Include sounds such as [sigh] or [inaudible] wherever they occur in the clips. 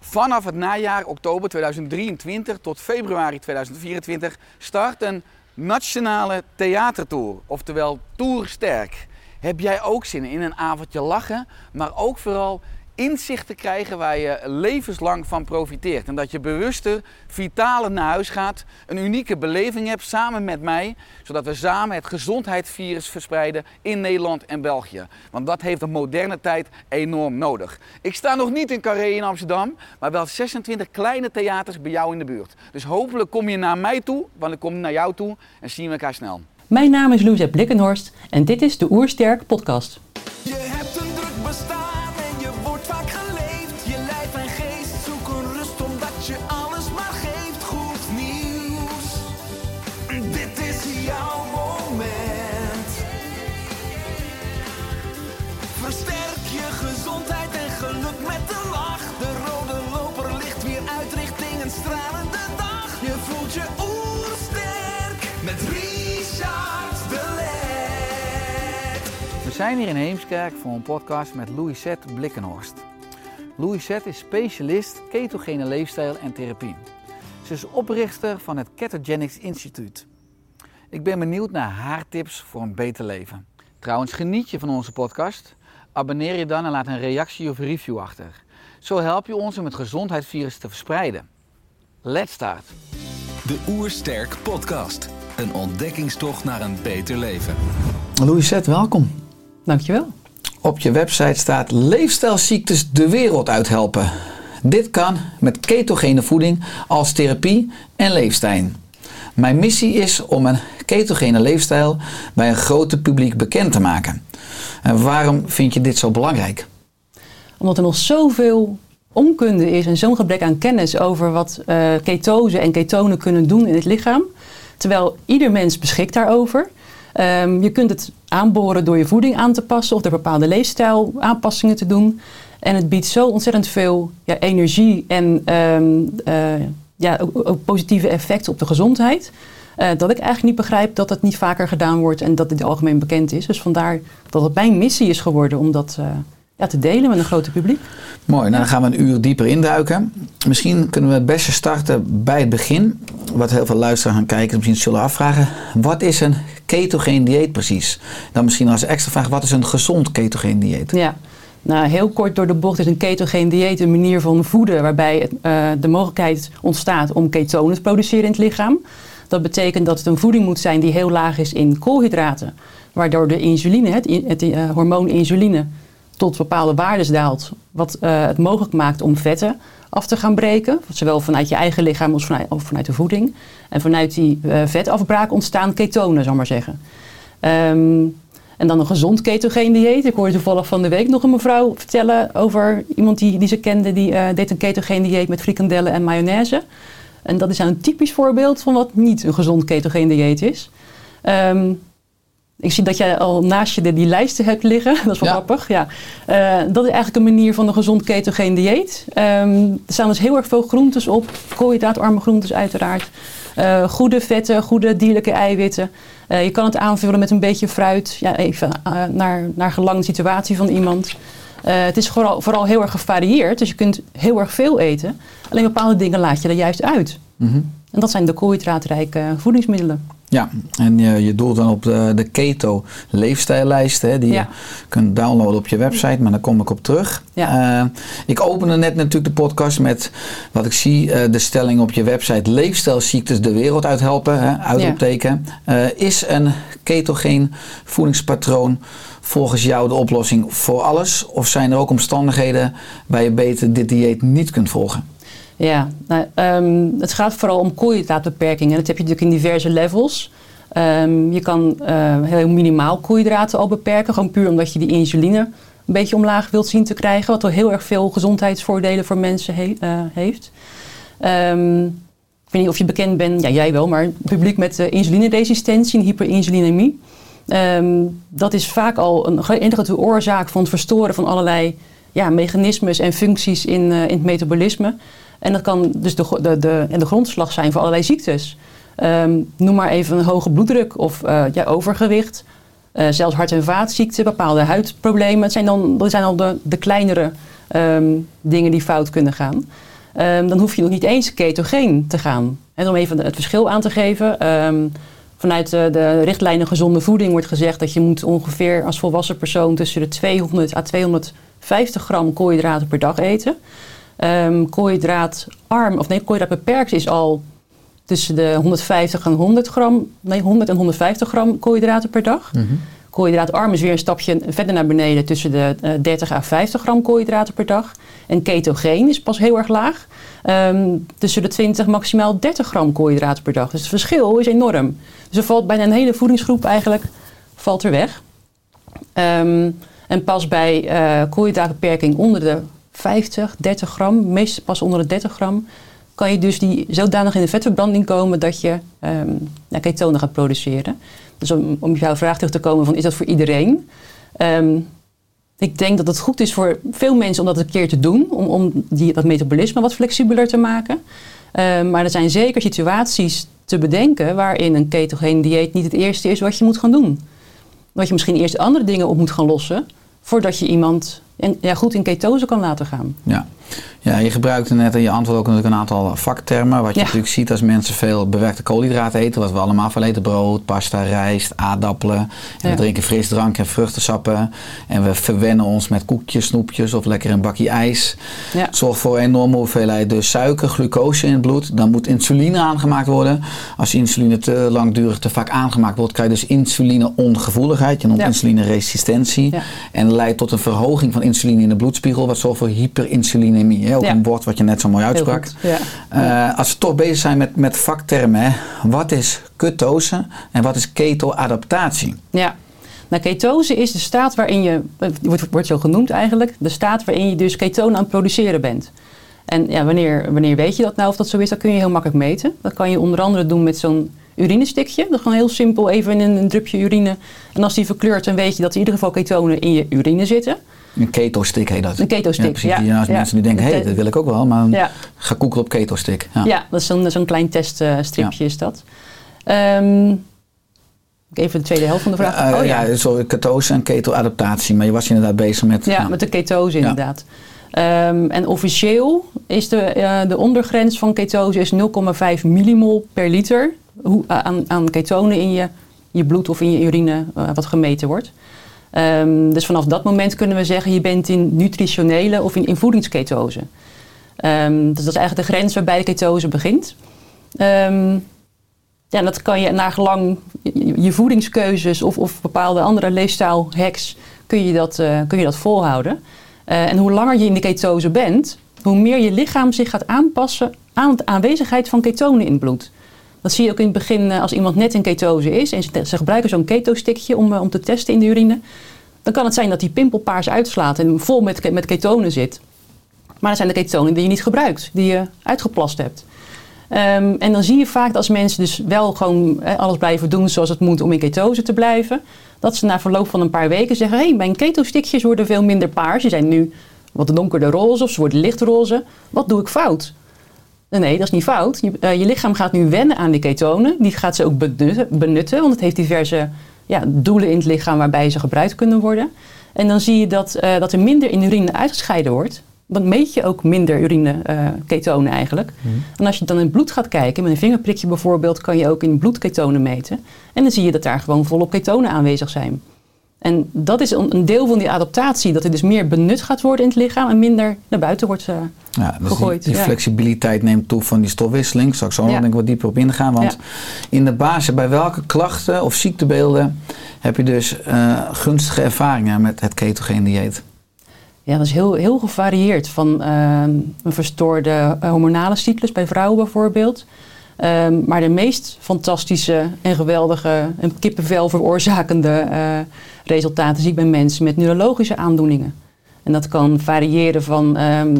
Vanaf het najaar oktober 2023 tot februari 2024 start een nationale theatertour, oftewel Tour Sterk. Heb jij ook zin in een avondje lachen, maar ook vooral inzicht te krijgen waar je levenslang van profiteert. En dat je bewuster, vitaler naar huis gaat, een unieke beleving hebt samen met mij, zodat we samen het gezondheidsvirus verspreiden in Nederland en België. Want dat heeft de moderne tijd enorm nodig. Ik sta nog niet in Carré in Amsterdam, maar wel 26 kleine theaters bij jou in de buurt. Dus hopelijk kom je naar mij toe, want ik kom naar jou toe en zien we elkaar snel. Mijn naam is Louise Blikkenhorst en dit is de Oersterk podcast. Je hebt een zijn hier in Heemskerk voor een podcast met Louisette Blikkenhorst. Louisette is specialist ketogene leefstijl en therapie. Ze is oprichter van het Ketogenics Instituut. Ik ben benieuwd naar haar tips voor een beter leven. Trouwens, geniet je van onze podcast? Abonneer je dan en laat een reactie of review achter. Zo help je ons om het gezondheidsvirus te verspreiden. Let's start! De Oersterk Podcast. Een ontdekkingstocht naar een beter leven. Louisette, welkom. Dankjewel. Op je website staat leefstijlziektes de wereld uithelpen. Dit kan met ketogene voeding als therapie en leefstijl. Mijn missie is om een ketogene leefstijl bij een groter publiek bekend te maken. En waarom vind je dit zo belangrijk? Omdat er nog zoveel onkunde is en zo'n gebrek aan kennis over wat eh, ketose en ketonen kunnen doen in het lichaam. Terwijl ieder mens beschikt daarover. Ehm, je kunt het aanboren door je voeding aan te passen of door bepaalde leefstijl aanpassingen te doen. En het biedt zo ontzettend veel ja, energie en ehm, eh, ja, ook, positieve effecten op de gezondheid. eh, dat ik eigenlijk niet begrijp dat het niet vaker gedaan wordt en dat het algemeen bekend is. Dus vandaar dat het mijn missie is geworden om dat eh, ja, te delen met een groter publiek. Mooi, nou dan gaan we een uur dieper induiken. Misschien kunnen we het beste starten bij het begin. Wat heel veel luisteraars gaan kijken misschien zullen afvragen. Wat is een ketogeen dieet precies? Dan misschien als extra vraag, wat is een gezond ketogeen dieet? Ja, nou heel kort door de bocht is een ketogeen dieet een manier van voeden waarbij het, eh, de mogelijkheid ontstaat om ketonen te produceren in het lichaam. Dat betekent dat het een voeding moet zijn die heel laag is in koolhydraten, waardoor de insuline, het, het eh, hormoon insuline, tot bepaalde waardes daalt, wat eh, het mogelijk maakt om vetten af te gaan breken, zowel vanuit je eigen lichaam als vanuit, of vanuit de voeding. En vanuit die eh, vetafbraak ontstaan ketonen, zal ik maar zeggen. Ehm, en dan een gezond ketogeen dieet. Ik hoorde toevallig van de week nog een mevrouw vertellen over iemand die, die ze kende. Die eh, deed een ketogeen dieet met frikandellen en mayonaise. En dat is nou een typisch voorbeeld van wat niet een gezond ketogeen dieet is. Ehm, ik zie dat jij al naast je de, die lijsten hebt liggen. [laughs] Dat is wel Ja. grappig. Ja. Eh, dat is eigenlijk een manier van een gezond ketogeen dieet. Ehm, er staan dus heel erg veel groentes op. Koolhydraatarme groentes uiteraard. Eh, goede vetten, goede dierlijke eiwitten. Eh, je kan het aanvullen met een beetje fruit. Ja, even naar, naar gelang de situatie van iemand. Het is vooral, vooral heel erg gevarieerd. Dus je kunt heel erg veel eten. Alleen bepaalde dingen laat je er juist uit. Mhm. En dat zijn de koolhydraatrijke voedingsmiddelen. Ja, en je, je doelt dan op de, de keto leefstijllijst, hè, die Ja. je kunt downloaden op je website, maar daar kom ik op terug. Ja. Eh, ik opende net natuurlijk de podcast met wat ik zie, eh, de stelling op je website, leefstijlziektes de wereld uithelpen, hè, uitroepteken. Eh, is een ketogeen voedingspatroon volgens jou de oplossing voor alles? Of zijn er ook omstandigheden waar je beter dit dieet niet kunt volgen? Ja, nou, ehm, het gaat vooral om koolhydraatbeperkingen. Dat heb je natuurlijk in diverse levels. Ehm, je kan eh, heel minimaal koolhydraten al beperken. Gewoon puur omdat je die insuline een beetje omlaag wilt zien te krijgen. Wat wel heel erg veel gezondheidsvoordelen voor mensen eh, heeft. Ehm, weet niet of je bekend bent, ja jij wel, maar het publiek met uh, insulineresistentie en hyperinsulinemie. Dat is vaak al een enige oorzaak van het verstoren van allerlei ja, mechanismes en functies in, in het metabolisme. En dat kan dus de, de, de, en de grondslag zijn voor allerlei ziektes. Ehm, noem maar even een hoge bloeddruk of uh, ja, overgewicht. Uh, zelfs hart- en vaatziekten, bepaalde huidproblemen. Het zijn dan, dat zijn al de, de kleinere um, dingen die fout kunnen gaan. Um, dan hoef je nog niet eens ketogeen te gaan. En om even het verschil aan te geven. vanuit de, de, richtlijnen gezonde voeding wordt gezegd dat je moet ongeveer als volwassen persoon tussen de 200 à 250 gram koolhydraten per dag eten. Um, koolhydraatarm, of nee, koolhydraatbeperkt is al tussen de 150 en 100 gram, nee, 100 en 150 gram koolhydraten per dag. Mm -hmm. Koolhydraatarm is weer een stapje verder naar beneden tussen de uh, 30 à 50 gram koolhydraten per dag. En ketogeen is pas heel erg laag. Um, tussen de 20 maximaal 30 gram koolhydraten per dag. Dus het verschil is enorm. Dus er valt bijna een hele voedingsgroep eigenlijk valt er weg. Um, en pas bij uh, koolhydraatbeperking onder de 50, 30 gram, meestal pas onder de 30 gram, kan je dus die zodanig in de vetverbranding komen dat je um, ja, ketonen gaat produceren. Dus om, om jouw vraag terug te komen van is dat voor iedereen? Um, ik denk dat het goed is voor veel mensen om dat een keer te doen, om, om die, dat metabolisme wat flexibeler te maken. Um, maar er zijn zeker situaties te bedenken waarin een ketogeen dieet niet het eerste is wat je moet gaan doen. Dat je misschien eerst andere dingen op moet gaan lossen voordat je iemand en, ja, goed in ketose kan laten gaan. Ja. Ja, je gebruikte net in je antwoord ook natuurlijk een aantal vaktermen. Wat je Ja. natuurlijk ziet als mensen veel bewerkte koolhydraten eten. Wat we allemaal veel eten. Brood, pasta, rijst, aardappelen. En Ja. we drinken frisdrank en vruchtensappen. En we verwennen ons met koekjes, snoepjes of lekker een bakje ijs. Ja. Zorgt voor een enorme hoeveelheid dus suiker, glucose in het bloed. Dan moet insuline aangemaakt worden. Als insuline te langdurig te vaak aangemaakt wordt, krijg je dus insulineongevoeligheid. Je noemt insulineresistentie. En leidt tot een verhoging van insuline in de bloedspiegel. Wat zorgt voor hyperinsulinemie. Hè? Ook Ja. een woord wat je net zo mooi uitsprak. Ja. Eh, als we toch bezig zijn met, met vaktermen. Hè? Wat is ketose en wat is ketoadaptatie? Ja. Nou, ketose is de staat waarin je, het wordt, wordt zo genoemd eigenlijk, de staat waarin je dus ketonen aan het produceren bent. En ja, wanneer, wanneer weet je dat nou of dat zo is, dat kun je heel makkelijk meten. Dat kan je onder andere doen met zo'n urinestikje. Dat gewoon heel simpel, even in een, drupje urine. En als die verkleurt, dan weet je dat er in ieder geval ketonen in je urine zitten. Een keto-stick heet dat. Een keto-stick, Ja, precies. ja. Ja, als Ja. mensen die denken, hé, hey, dat wil ik ook wel. Maar Ja. ga googlen op keto-stick. Ja. Ja, dat is zo'n zo'n klein teststripje is dat. Ehm, even de tweede helft van de vraag. Eh, oh ja, sorry, ketose en ketoadaptatie. Maar je was inderdaad bezig met... Ja, nou, met de ketose inderdaad. Ehm, en officieel is de, eh, de ondergrens van ketose is 0,5 millimol per liter hoe, aan, aan ketonen in je, je bloed of in je urine eh, wat gemeten wordt. Ehm, dus vanaf dat moment kunnen we zeggen je bent in nutritionele of in, in voedingsketose. Ehm, dus dat is eigenlijk de grens waarbij de ketose begint. Ehm, ja, dat kan je nagelang je, je voedingskeuzes of, of bepaalde andere leefstijlhacks kun je dat, eh, kun je dat volhouden. Eh, en hoe langer je in de ketose bent, hoe meer je lichaam zich gaat aanpassen aan de aanwezigheid van ketonen in het bloed. Dat zie je ook in het begin eh, als iemand net in ketose is en ze, gebruiken zo'n keto-stickje om, eh, om te testen in de urine. Dan kan het zijn dat die pimpelpaars uitslaat en vol met, met ketonen zit. Maar dat zijn de ketonen die je niet gebruikt, die je uitgeplast hebt. Ehm, en dan zie je vaak dat als mensen dus wel gewoon eh, alles blijven doen zoals het moet om in ketose te blijven, dat ze na verloop van een paar weken zeggen: hé, hey, mijn keto-stickjes worden veel minder paars. Ze zijn nu wat donkerder roze of ze worden lichtroze. Wat doe ik fout? Nee, dat is niet fout. Je, eh, je lichaam gaat nu wennen aan die ketonen. Die gaat ze ook benutten, want het heeft diverse ja, doelen in het lichaam waarbij ze gebruikt kunnen worden. En dan zie je dat, eh, dat er minder in urine uitgescheiden wordt. Dan meet je ook minder urine eh, ketonen eigenlijk. En als je dan in het bloed gaat kijken, met een vingerprikje bijvoorbeeld, kan je ook in bloed ketonen meten. En dan zie je dat daar gewoon volop ketonen aanwezig zijn. En dat is een deel van die adaptatie, dat er dus meer benut gaat worden in het lichaam en minder naar buiten wordt. Ja, dus gegooid, die, die ja. flexibiliteit neemt toe van die stofwisseling. Zal ik zo nog Ja. denk ik wat dieper op ingaan. Want in de basis, bij welke klachten of ziektebeelden heb je dus eh, gunstige ervaringen met het ketogeen dieet? Ja, dat is heel, heel gevarieerd. Van ehm, een verstoorde eh, hormonale cyclus bij vrouwen bijvoorbeeld. Ehm, maar de meest fantastische en geweldige en kippenvel veroorzakende eh, resultaten zie ik bij mensen met neurologische aandoeningen. En dat kan variëren van ehm,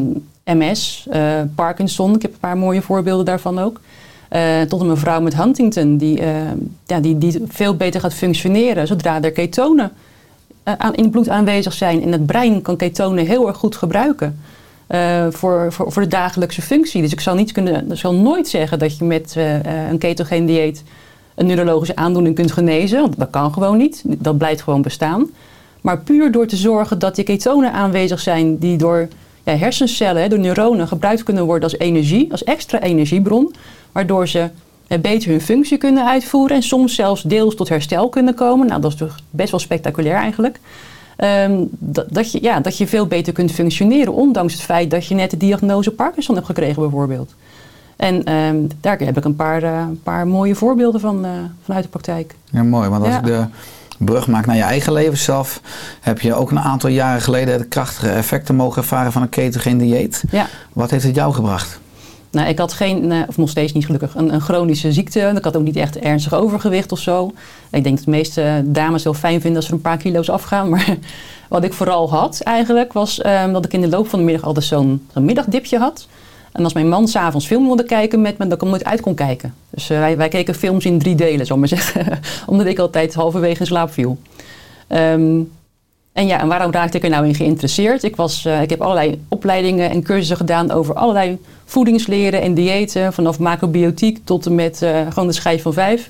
MS, eh, Parkinson, ik heb een paar mooie voorbeelden daarvan ook. Eh, tot een mevrouw met Huntington, die, eh, ja, die, die veel beter gaat functioneren zodra er ketonen aan, in het bloed aanwezig zijn. En het brein kan ketonen heel erg goed gebruiken eh, voor, voor, voor de dagelijkse functie. Dus ik zal, niet kunnen, nooit zeggen dat je met eh, eh, een ketogeen dieet een neurologische aandoening kunt genezen. Want dat kan gewoon niet. Dat blijft gewoon bestaan. Maar puur door te zorgen dat die ketonen aanwezig zijn die door ja, hersencellen, door neuronen gebruikt kunnen worden als energie, als extra energiebron. Waardoor ze beter hun functie kunnen uitvoeren en soms zelfs deels tot herstel kunnen komen. Nou, dat is toch best wel spectaculair eigenlijk. Ehm, dat, dat, je, ja, dat je veel beter kunt functioneren, ondanks het feit dat je net de diagnose Parkinson hebt gekregen bijvoorbeeld. En ehm, daar heb ik een paar, een paar mooie voorbeelden van eh, vanuit de praktijk. Ja, mooi. Want als Ja. ik de brug maak naar je eigen leven zelf, heb je ook een aantal jaren geleden de krachtige effecten mogen ervaren van een ketogeen dieet. Ja. Wat heeft het jou gebracht? Nou, ik had geen, eh, of nog steeds niet gelukkig, een, een chronische ziekte. Ik had ook niet echt ernstig overgewicht of zo. Ik denk dat de meeste dames heel fijn vinden als ze een paar kilo's afgaan. [laughs] Maar wat ik vooral had eigenlijk, was ehm, dat ik in de loop van de middag altijd zo'n middagdipje had. En als mijn man s'avonds film wilde kijken met me, dat ik hem nooit uit kon kijken. Dus eh, wij, wij keken films in drie delen, zal maar [laughs] zeggen. Omdat ik altijd halverwege in slaap viel. Ehm, en ja, en waarom raakte ik er nou in geïnteresseerd? Ik, was, eh, ik heb allerlei opleidingen en cursussen gedaan over allerlei voedingsleren en diëten. Vanaf macrobiotiek tot en met eh, gewoon de schijf van vijf.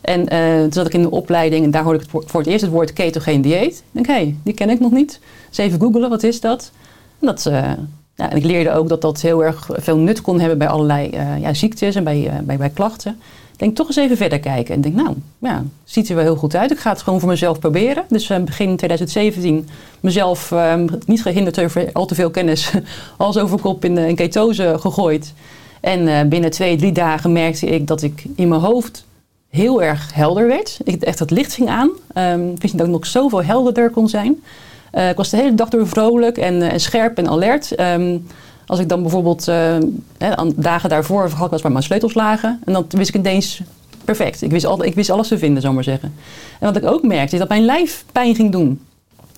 En eh, toen zat ik in de opleiding en daar hoorde ik voor- het eerst het woord ketogeen dieet. Ik denk, hé, hey, die ken ik nog niet. Dus even googelen, wat is dat? En, dat eh, ja, en ik leerde ook dat dat heel erg veel nut kon hebben bij allerlei ja, ziektes en bij, bij, bij klachten. Denk toch eens even verder kijken. En denk, nou, ja, ziet er wel heel goed uit. Ik ga het gewoon voor mezelf proberen. Dus eh, begin 2017 mezelf eh, niet gehinderd over al te veel kennis [laughs] als over kop in, in ketose gegooid. En eh, binnen twee, drie dagen merkte ik dat ik in mijn hoofd heel erg helder werd. Ik, echt het licht ging aan. Ehm ik wist dat ik nog zoveel helderder kon zijn. Eh, ik was de hele dag door vrolijk en, en scherp en alert. Ehm, als ik dan bijvoorbeeld eh, dagen daarvoor had ik eens waar mijn sleutels lagen. En dan wist ik ineens perfect. Ik wist, al, ik wist alles te vinden, zal maar zeggen. En wat ik ook merkte is dat mijn lijf pijn ging doen.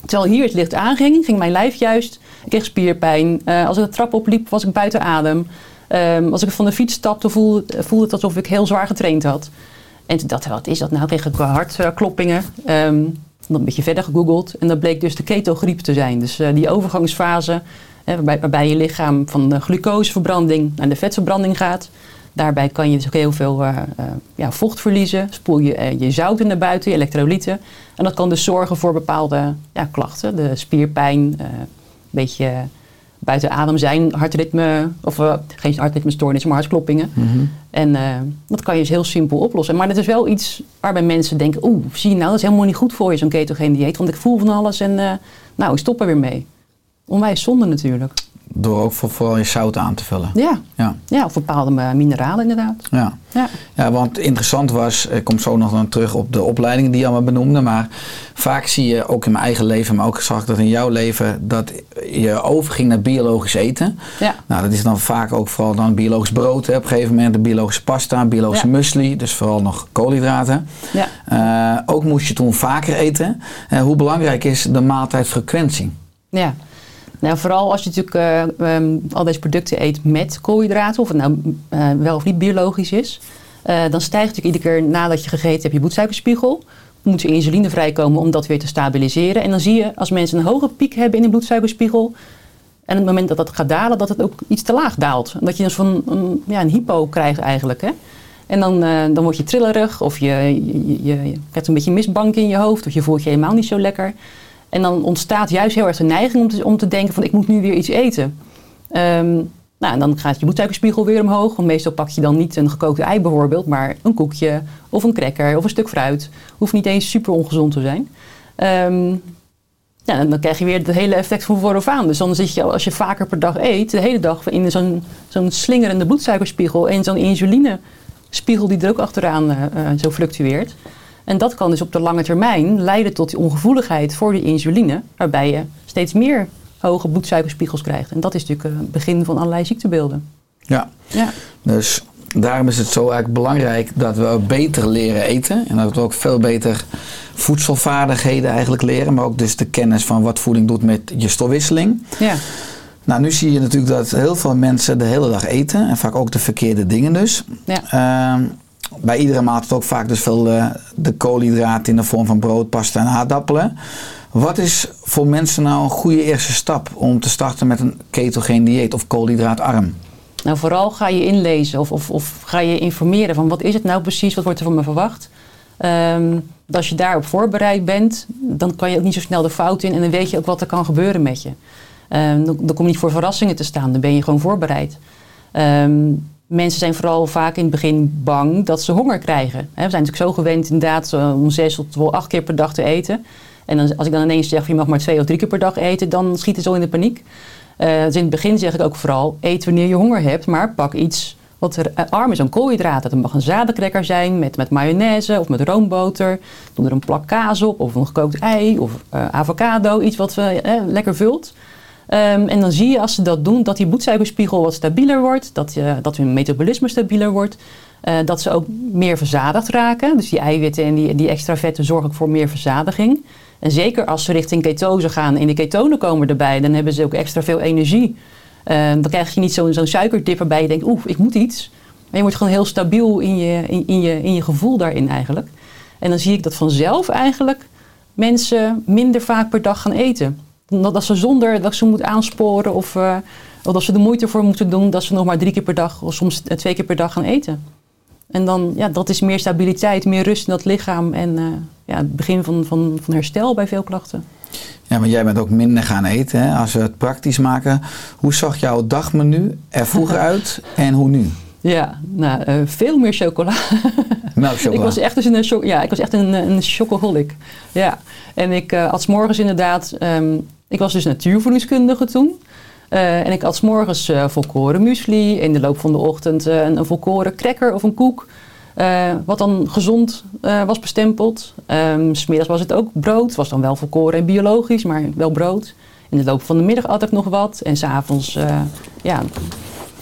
Terwijl hier het licht aanging, ging mijn lijf juist. Ik kreeg spierpijn. Eh, als ik de trap opliep, was ik buiten adem. Ehm, als ik van de fiets stapte, voelde, het alsof ik heel zwaar getraind had. En toen dacht ik, wat is dat nou? Kreeg ik hartkloppingen. Ehm dan een beetje verder gegoogeld. En dat bleek dus de ketogriep te zijn. Dus eh, die overgangsfase, hè, waarbij, waarbij je lichaam van de glucoseverbranding naar de vetverbranding gaat. Daarbij kan je dus ook heel veel eh, eh, ja, vocht verliezen. Spoel je eh, je zouten naar buiten, je elektrolyten. En dat kan dus zorgen voor bepaalde ja, klachten. De spierpijn, een beetje buiten adem zijn, hartritme, of geen hartritmestoornis, maar hartkloppingen. En eh, dat kan je dus heel simpel oplossen. Maar dat is wel iets waarbij mensen denken, oeh, zie je nou, dat is helemaal niet goed voor je, zo'n ketogeen dieet. Want ik voel van alles en nou, ik stop er weer mee. Onwijs zonde natuurlijk. Door ook voor, vooral je zout aan te vullen. Ja, Ja, ja of bepaalde eh, mineralen inderdaad. ja. Ja. Ja, want interessant was, ik kom zo nog dan terug op de opleidingen die je allemaal benoemde, maar vaak zie je ook in mijn eigen leven, maar ook zag ik dat in jouw leven, dat je overging naar biologisch eten. Ja. Nou, dat is dan vaak ook vooral dan biologisch brood, hè, op een gegeven moment de biologische pasta, biologische Ja. muesli, dus vooral nog koolhydraten. Ja. Eh, ook moest je toen vaker eten. Eh, hoe belangrijk is de maaltijdfrequentie? Ja. Nou, vooral als je natuurlijk eh, ehm, al deze producten eet met koolhydraten, of het nou eh, wel of niet biologisch is, eh, dan stijgt natuurlijk iedere keer nadat je gegeten hebt je bloedsuikerspiegel. Moet er insuline vrijkomen om dat weer te stabiliseren. En dan zie je als mensen een hoge piek hebben in de bloedsuikerspiegel. En op het moment dat dat gaat dalen, dat het ook iets te laag daalt. Dat je dus van een, ja, een hypo krijgt eigenlijk. Hè? En dan, dan word je trillerig of je, je, je, je een beetje mistbank in je hoofd. Of je voelt je helemaal niet zo lekker. En dan ontstaat juist heel erg de neiging om te, om te denken van ik moet nu weer iets eten. Ehm, nou, en dan gaat je bloedsuikerspiegel weer omhoog. Want meestal pak je dan niet een gekookte ei bijvoorbeeld, maar een koekje of een cracker of een stuk fruit. Hoeft niet eens super ongezond te zijn. Ehm, ja, en dan krijg je weer het hele effect van vooraf aan. Dus dan zit je, als je vaker per dag eet, de hele dag in zo'n slingerende bloedsuikerspiegel en zo'n insulinespiegel die er ook achteraan eh, zo fluctueert. En dat kan dus op de lange termijn leiden tot die ongevoeligheid voor die insuline, waarbij je steeds meer hoge bloedsuikerspiegels krijgt. En dat is natuurlijk eh, het begin van allerlei ziektebeelden. Ja, Ja, dus daarom is het zo eigenlijk belangrijk dat we beter leren eten. En dat we ook veel beter voedselvaardigheden eigenlijk leren. Maar ook dus de kennis van wat voeding doet met je stofwisseling. ja, Nou, nu zie je natuurlijk dat heel veel mensen de hele dag eten en vaak ook de verkeerde dingen dus. Ja. Ehm, bij iedere maaltijd ook vaak dus veel eh, de koolhydraten in de vorm van brood, pasta en aardappelen. Wat is voor mensen nou een goede eerste stap om te starten met een ketogeen dieet of koolhydraatarm? Nou, vooral ga je inlezen of, of, of ga je informeren van wat is het nou precies, wat wordt er van me verwacht. Ehm, als je daarop voorbereid bent, dan kan je ook niet zo snel de fout in en dan weet je ook wat er kan gebeuren met je. Dan, dan kom je niet voor verrassingen te staan, dan ben je gewoon voorbereid. Ehm, mensen zijn vooral vaak in het begin bang dat ze honger krijgen. We zijn natuurlijk zo gewend inderdaad eh, om zes tot acht keer per dag te eten. En dan, als ik dan ineens zeg, je mag maar twee of drie keer per dag eten, dan schiet het zo in de paniek. Eh, dus in het begin zeg ik ook vooral, eet wanneer je honger hebt, maar pak iets wat er, eh, arm is aan koolhydraten. Het mag een zadencracker zijn met, met mayonaise of met roomboter. Doe er een plak kaas op of een gekookt ei of avocado, iets wat eh, lekker vult. Ehm, en dan zie je als ze dat doen, dat die bloedsuikerspiegel wat stabieler wordt, dat, je, dat hun metabolisme stabieler wordt. eh, dat ze ook meer verzadigd raken. Dus die eiwitten en die, die extra vetten zorgen ook voor meer verzadiging. En zeker als ze richting ketose gaan en de ketonen komen erbij, dan hebben ze ook extra veel energie. Eh, dan krijg je niet zo'n zo'n suikerdip waarbij je denkt, oeh, ik moet iets. Maar je wordt gewoon heel stabiel in je, in je, in je gevoel daarin eigenlijk. En dan zie ik dat vanzelf eigenlijk mensen minder vaak per dag gaan eten. Dat, dat ze zonder dat ze moet aansporen of, eh, of dat ze de moeite voor moeten doen, dat ze nog maar drie keer per dag of soms eh, twee keer per dag gaan eten. En dan, ja, dat is meer stabiliteit, meer rust in dat lichaam en eh, ja, het begin van, van, van herstel bij veel klachten. Ja, maar jij bent ook minder gaan eten. Hè? Als we het praktisch maken, hoe zag jouw dagmenu er vroeger [laughs] uit en hoe nu? Ja, nou, veel meer chocola. [laughs] Melkchocola. Ik was echt, dus een, ja, ik was echt een, een chocoholic. Ja. En ik uh, 's morgens inderdaad... ehm, ik was dus natuurvoedingskundige toen. Eh, en ik at 's morgens eh, volkoren muesli. In de loop van de ochtend eh, een, volkoren cracker of een koek. wat dan gezond was bestempeld. Ehm, 's Smiddags was het ook brood. Was dan wel volkoren en biologisch, maar wel brood. In de loop van de middag at ik nog wat. En s'avonds, uh, ja,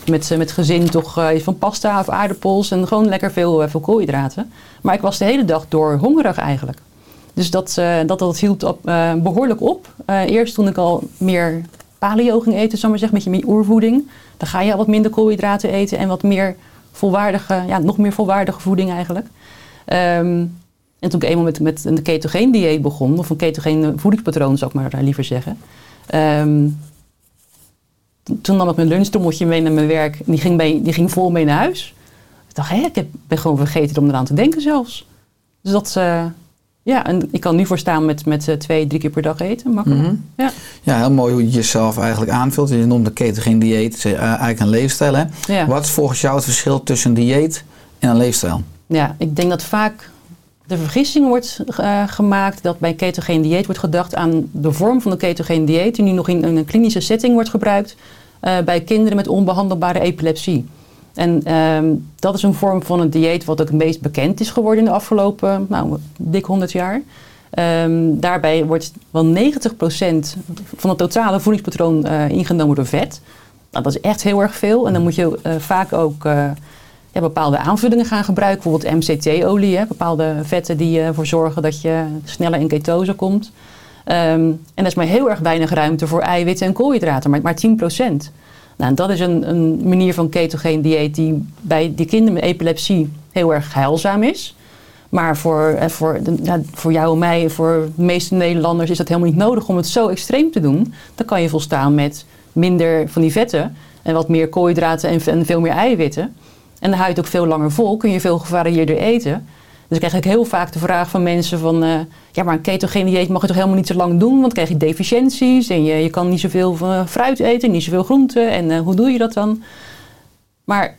met, met gezin toch uh, iets van pasta of aardappels. En gewoon lekker veel, uh, veel koolhydraten. Maar ik was de hele dag door hongerig eigenlijk. Dus dat, uh, dat, dat hield op, uh, behoorlijk op. Uh, eerst toen ik al meer paleo ging eten, zal maar zeggen, met je meer oervoeding. Dan ga je al wat minder koolhydraten eten en wat meer volwaardige, ja, nog meer volwaardige voeding eigenlijk. Um, en toen ik eenmaal met, met een ketogeen dieet begon, of een ketogeen voedingspatroon zou ik maar liever zeggen. Um, toen nam ik mijn lunchtrommeltje mee naar mijn werk. Die ging, die ging vol mee naar huis. Ik dacht, hé, ik heb, ben gewoon vergeten om eraan te denken zelfs. Dus dat, uh, ja, en ik kan nu voor staan met, met uh, twee, drie keer per dag eten. Makkelijk. Mm -hmm. ja. ja, heel mooi hoe je jezelf eigenlijk aanvult. Je noemt de ketogeen dieet, het is uh, eigenlijk een leefstijl. Hè? Ja. Wat is volgens jou het verschil tussen een dieet en een leefstijl? Ja, ik denk dat vaak de vergissing wordt uh, gemaakt dat bij ketogeen dieet wordt gedacht aan de vorm van de ketogeen dieet die nu nog in een klinische setting wordt gebruikt uh, bij kinderen met onbehandelbare epilepsie. En um, dat is een vorm van een dieet wat het meest bekend is geworden in de afgelopen nou, dik 100 jaar. Um, daarbij wordt wel 90% van het totale voedingspatroon uh, ingenomen door vet. Nou, dat is echt heel erg veel. En dan moet je vaak ook ja, bepaalde aanvullingen gaan gebruiken. Bijvoorbeeld MCT-olie, bepaalde vetten die ervoor zorgen dat je sneller in ketose komt. Um, en er is maar heel erg weinig ruimte voor eiwitten en koolhydraten, maar, maar 10%. Nou, dat is een, manier van ketogeen dieet die bij die kinderen met epilepsie heel erg heilzaam is. Maar voor, voor, voor jou en mij, voor de meeste Nederlanders, is dat helemaal niet nodig om het zo extreem te doen. Dan kan je volstaan met minder van die vetten en wat meer koolhydraten en, en veel meer eiwitten. En dan je het ook veel langer vol, kun je veel gevarieerder eten. Dus ik krijg ik heel vaak de vraag van mensen van... Uh, ja, maar een ketogeen dieet mag je toch helemaal niet zo lang doen... want dan krijg je deficiënties en je, je kan niet zoveel uh, fruit eten, niet zoveel groenten. En uh, hoe doe je dat dan? Maar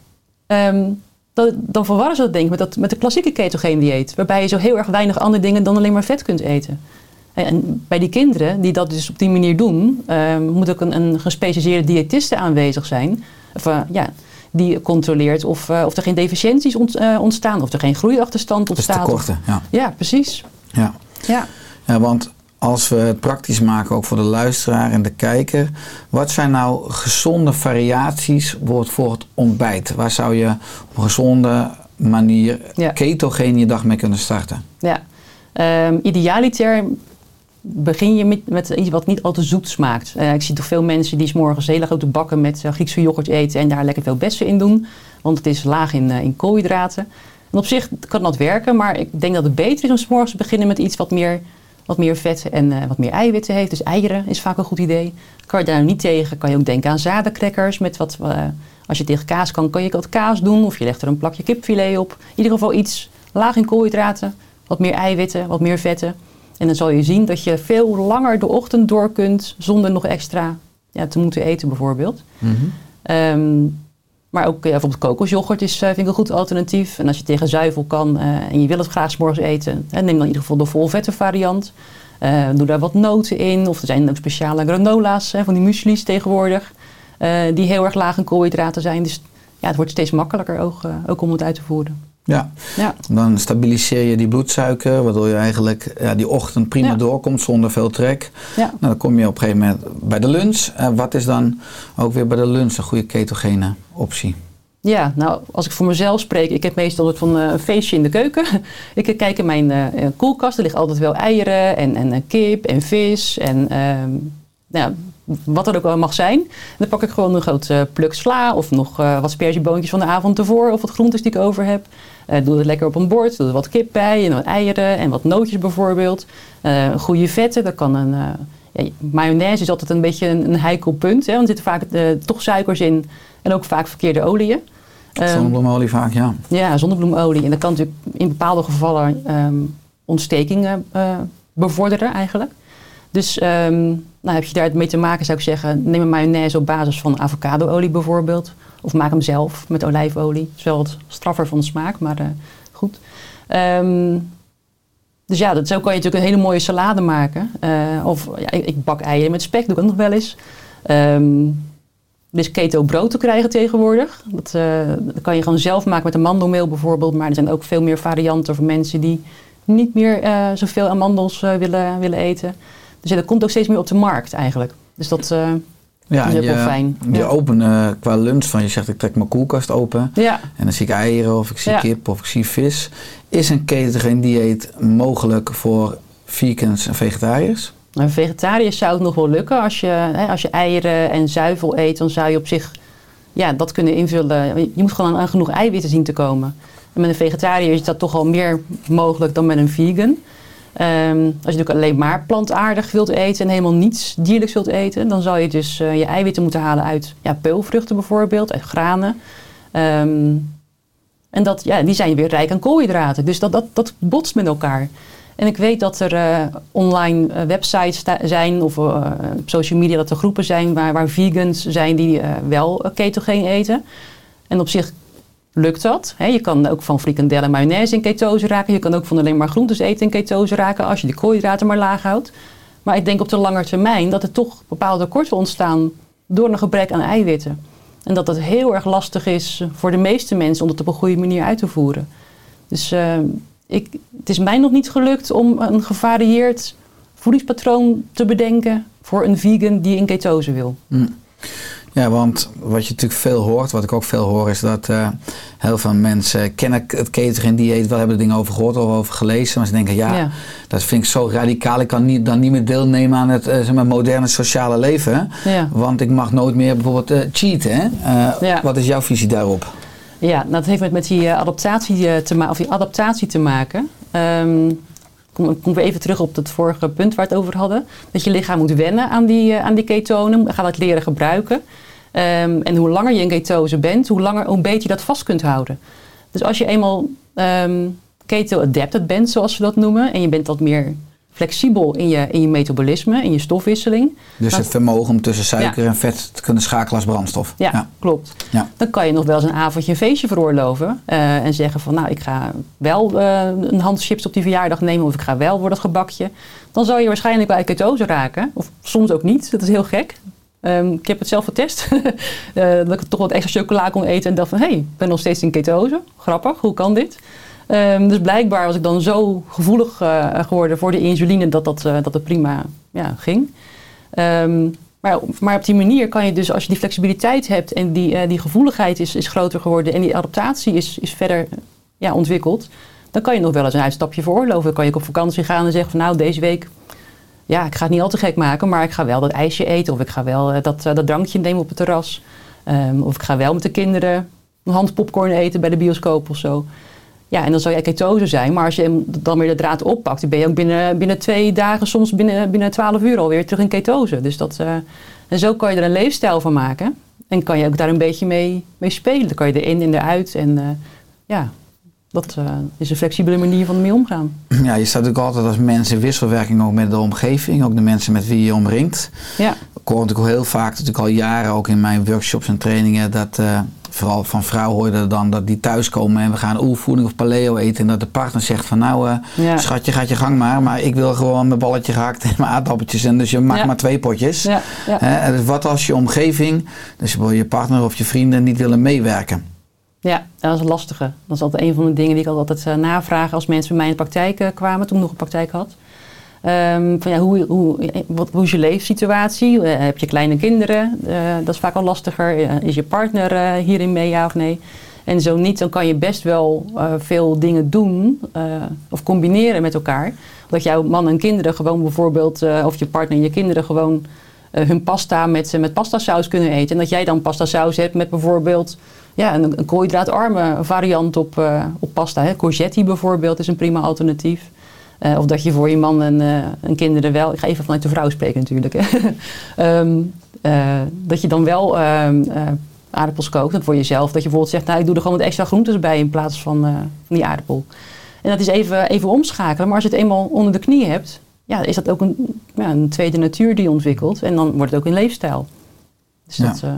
um, dat, dan verwarren ze dat denk ik met, dat, met de klassieke ketogeen dieet... waarbij je zo heel erg weinig andere dingen dan alleen maar vet kunt eten. En, en bij die kinderen die dat dus op die manier doen... moet ook een, een gespecialiseerde diëtiste aanwezig zijn... Ja, die controleert of, uh, of er geen deficiënties ont, uh, ontstaan, of er geen groeiachterstand ontstaat. Dus tekorten, ja. Ja, precies. Ja. Ja. ja, want als we het praktisch maken, ook voor de luisteraar en de kijker, wat zijn nou gezonde variaties voor het ontbijt? Waar zou je op een gezonde manier ja. ketogeen je dag mee kunnen starten? Ja, um, idealiter begin je met, met iets wat niet al te zoet smaakt. Eh, ik zie toch veel mensen die 's hele grote bakken met eh, Griekse yoghurt eten en daar lekker veel bessen in doen. Want het is laag in, eh, in koolhydraten. En op zich kan dat werken, maar ik denk dat het beter is om 's morgens te beginnen met iets wat meer, wat meer vetten en wat meer eiwitten heeft. Dus eieren is vaak een goed idee. Kan je daar nou niet tegen, kan je ook denken aan zadencrackers met wat... als je tegen kaas kan, kan je wat kaas doen. Of je legt er een plakje kipfilet op. In ieder geval iets laag in koolhydraten. Wat meer eiwitten, wat meer vetten. En dan zal je zien dat je veel langer de ochtend door kunt zonder nog extra ja, te moeten eten bijvoorbeeld. Ehm, maar ook ja, bijvoorbeeld kokosjoghurt is, eh, vind ik een goed alternatief. En als je tegen zuivel kan eh, en je wil het graag 's morgens eten, hè, neem dan in ieder geval de volvette variant. Eh, doe daar wat noten in. Of er zijn ook speciale granola's, hè, van die muesli's tegenwoordig. eh, die heel erg laag in koolhydraten zijn. Dus ja, het wordt steeds makkelijker ook, eh, ook om het uit te voeren. Ja, Ja. dan stabiliseer je die bloedsuiker, waardoor je eigenlijk ja, die ochtend prima Ja. doorkomt zonder veel trek. Ja. Nou, dan kom je op een gegeven moment bij de lunch. En wat is dan ook weer bij de lunch een goede ketogene optie? Ja, nou, als ik voor mezelf spreek, ik heb meestal een soort van eh, een feestje in de keuken. [laughs] ik kijk in mijn eh, eh, koelkast, er liggen altijd wel eieren en, en eh, kip en vis en ehm, nou, wat er ook wel mag zijn. Dan pak ik gewoon een groot eh, pluk sla of nog eh, wat sperzieboontjes van de avond ervoor of wat groentes die ik over heb. Eh, doe het lekker op een bord, doe er wat kip bij en wat eieren en wat nootjes bijvoorbeeld. Eh, goede vetten, dat kan een... ja, mayonaise is altijd een beetje een, een heikel punt, hè, want er zitten vaak toch suikers in en ook vaak verkeerde oliën. Ehm, Zonnebloemolie vaak, ja. ja, zonnebloemolie. En dat kan natuurlijk in bepaalde gevallen ehm, ontstekingen bevorderen eigenlijk. Dus ehm, nou, heb je daar mee te maken, zou ik zeggen, neem een mayonaise op basis van avocadoolie bijvoorbeeld. Of maak hem zelf met olijfolie. Dat is wel wat straffer van smaak, maar eh, goed. Ehm, dus ja, dat, zo kan je natuurlijk een hele mooie salade maken. Eh, of ja, ik, bak eieren met spek, doe ik ook nog wel eens. Is keto brood te krijgen tegenwoordig. Dat, eh, dat kan je gewoon zelf maken met amandelmeel bijvoorbeeld. Maar er zijn ook veel meer varianten voor mensen die niet meer zoveel amandels willen, willen eten. Dus ja, dat komt ook steeds meer op de markt eigenlijk. Dus dat, eh, Ja, is ook je, wel fijn. Je Ja. open eh, qua lunch van, je zegt ik trek mijn koelkast open. ja, En dan zie ik eieren of ik zie kip of ik zie vis. Is een ketogeen dieet mogelijk voor vegans en vegetariërs? een vegetariër zou het nog wel lukken. Als je, hè, als je eieren en zuivel eet, dan zou je op zich ja, dat kunnen invullen. Je moet gewoon aan, aan genoeg eiwitten zien te komen. En met een vegetariër is dat toch al meer mogelijk dan met een vegan. Ehm, als je natuurlijk alleen maar plantaardig wilt eten en helemaal niets dierlijks wilt eten, dan zal je dus eh, je eiwitten moeten halen uit ja, peulvruchten bijvoorbeeld, uit granen. Ehm, en dat, ja, die zijn weer rijk aan koolhydraten. Dus dat, dat, dat botst met elkaar. En ik weet dat er eh, online eh, websites zijn of op social media dat er groepen zijn waar, waar vegans zijn die wel ketogeen eten. En op zich lukt dat. Je kan ook van frikandellen en mayonaise in ketose raken. Je kan ook van alleen maar groentes eten in ketose raken als je de koolhydraten maar laag houdt. Maar ik denk op de lange termijn dat er toch bepaalde tekorten ontstaan door een gebrek aan eiwitten. En dat het heel erg lastig is voor de meeste mensen om dat op een goede manier uit te voeren. Dus eh, ik, het is mij nog niet gelukt om een gevarieerd voedingspatroon te bedenken voor een vegan die in ketose wil. Ja, want wat je natuurlijk veel hoort, wat ik ook veel hoor, is dat eh, heel veel mensen kennen het ketogeen dieet, wel hebben er dingen over gehoord of over gelezen, maar ze denken ja, Ja. dat vind ik zo radicaal, ik kan niet, dan niet meer deelnemen aan het eh, zeg maar, moderne sociale leven, Ja. want ik mag nooit meer bijvoorbeeld eh, cheaten. Hè? Ja. Wat is jouw visie daarop? Ja, dat heeft met, met die, adaptatie, te of die adaptatie te maken. Ehm kom, kom weer even terug op het vorige punt waar we het over hadden. Dat je lichaam moet wennen aan die, eh, aan die ketonen, gaat het leren gebruiken. Ehm, en hoe langer je in ketose bent, hoe, langer, hoe beter je dat vast kunt houden. Dus als je eenmaal ehm keto-adapted bent, zoals we dat noemen, en je bent wat meer flexibel in je, in je metabolisme, in je stofwisseling, Dus het vermogen om tussen suiker en vet te kunnen schakelen als brandstof. Ja, klopt. Ja. Dan kan je nog wel eens een avondje een feestje veroorloven. eh, en zeggen van, nou, ik ga wel eh, een hand chips op die verjaardag nemen. Of ik ga wel voor dat gebakje. Dan zal je waarschijnlijk uit ketose raken. Of soms ook niet. Dat is heel gek. Ehm, ik heb het zelf getest. [laughs] Eh, dat ik toch wat extra chocola kon eten. En dacht van, hé, hey, ik ben nog steeds in ketose. Grappig, hoe kan dit? Ehm, dus blijkbaar was ik dan zo gevoelig eh, geworden voor de insuline dat, dat, eh, dat het prima ja, ging. Ehm, maar, maar op die manier kan je dus, als je die flexibiliteit hebt en die, eh, die gevoeligheid is, is groter geworden en die adaptatie is, is verder ja, ontwikkeld, dan kan je nog wel eens een uitstapje veroorloven. Dan kan je op vakantie gaan en zeggen van nou, deze week ja, ik ga het niet al te gek maken, maar ik ga wel dat ijsje eten. Of ik ga wel dat, dat drankje nemen op het terras. Ehm, of ik ga wel met de kinderen een hand popcorn eten bij de bioscoop of zo. Ja, en dan zou jij ketose zijn. Maar als je dan weer de draad oppakt, dan ben je ook binnen, binnen twee dagen, soms binnen, binnen 12 uur alweer terug in ketose. Dus dat, eh, en zo kan je er een leefstijl van maken. En kan je ook daar een beetje mee, mee spelen. Dan kan je erin en eruit. En eh, ja, dat eh, is een flexibele manier van ermee omgaan. Ja, je staat natuurlijk altijd als mens in wisselwerking ook met de omgeving. Ook de mensen met wie je omringt. Ja, Ik hoor natuurlijk heel vaak, natuurlijk al jaren ook in mijn workshops en trainingen, dat vooral van vrouwen hoor je dat dan dat die thuiskomen en we gaan oervoeding of paleo eten. En dat de partner zegt van nou, eh, Ja. schatje gaat je gang maar, maar ik wil gewoon mijn balletje gehakt en mijn aardappeltjes. En dus je maakt Ja. maar twee potjes. ja. Hè, dus wat als je omgeving, dus je partner of je vrienden niet willen meewerken? Ja, dat is een lastige. Dat is altijd een van de dingen die ik altijd uh, navraag als mensen bij mij in de praktijk uh, kwamen, toen ik nog een praktijk had. Um, van ja, hoe, hoe, hoe is je leefsituatie? Uh, heb je kleine kinderen? Uh, dat is vaak al lastiger. is je partner hierin mee, ja of nee? En zo niet, dan kan je best wel veel dingen doen of combineren met elkaar. Dat jouw man en kinderen gewoon bijvoorbeeld, of je partner en je kinderen gewoon hun pasta met, met pastasaus kunnen eten. En dat jij dan pastasaus hebt met bijvoorbeeld ja, een, een koolhydraatarme variant op, op pasta. Hè. Bijvoorbeeld is een prima alternatief. Uh, of dat je voor je man en, en, kinderen wel... Ik ga even vanuit de vrouw spreken natuurlijk. um, [laughs] dat je dan wel um, aardappels kookt voor jezelf. Dat je bijvoorbeeld zegt, nou ik doe er gewoon wat extra groentes bij in plaats van, die aardappel. En dat is even, even omschakelen. Maar als je het eenmaal onder de knie hebt... Ja, is dat ook een, ja, een tweede natuur die ontwikkelt. En dan wordt het ook een leefstijl. Dus ja. Dat, uh,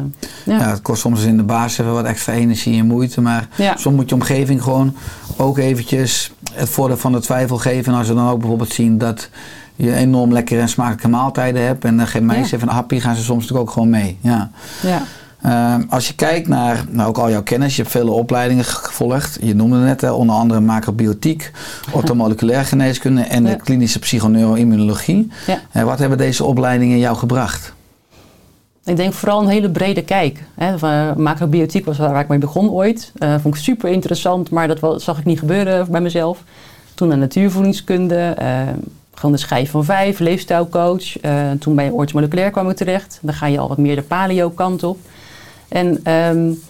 ja. ja. het kost soms in de basis even wat extra energie en moeite. Maar ja. soms moet je omgeving gewoon ook eventjes het voordeel van de twijfel geven. En als we dan ook bijvoorbeeld zien dat je enorm lekkere en smakelijke maaltijden hebt. En dan mij even een happy, gaan ze soms natuurlijk ook gewoon mee. Ja. ja. Uh, als je kijkt naar nou, ook al jouw kennis, je hebt vele opleidingen gevolgd. Je noemde het net, hè, onder andere macrobiotiek, [laughs] orthomoleculaire geneeskunde en de klinische psychoneuroimmunologie. Uh, wat hebben deze opleidingen jou gebracht? Ik denk vooral een hele brede kijk. Hè. Macrobiotiek was waar ik mee begon ooit. Uh, vond ik super interessant, maar dat zag ik niet gebeuren bij mezelf. Toen naar natuurvoedingskunde, uh, gewoon de schijf van vijf, leefstijlcoach. Toen bij orthomoleculair kwam ik terecht. Dan ga je al wat meer de paleo kant op. En um,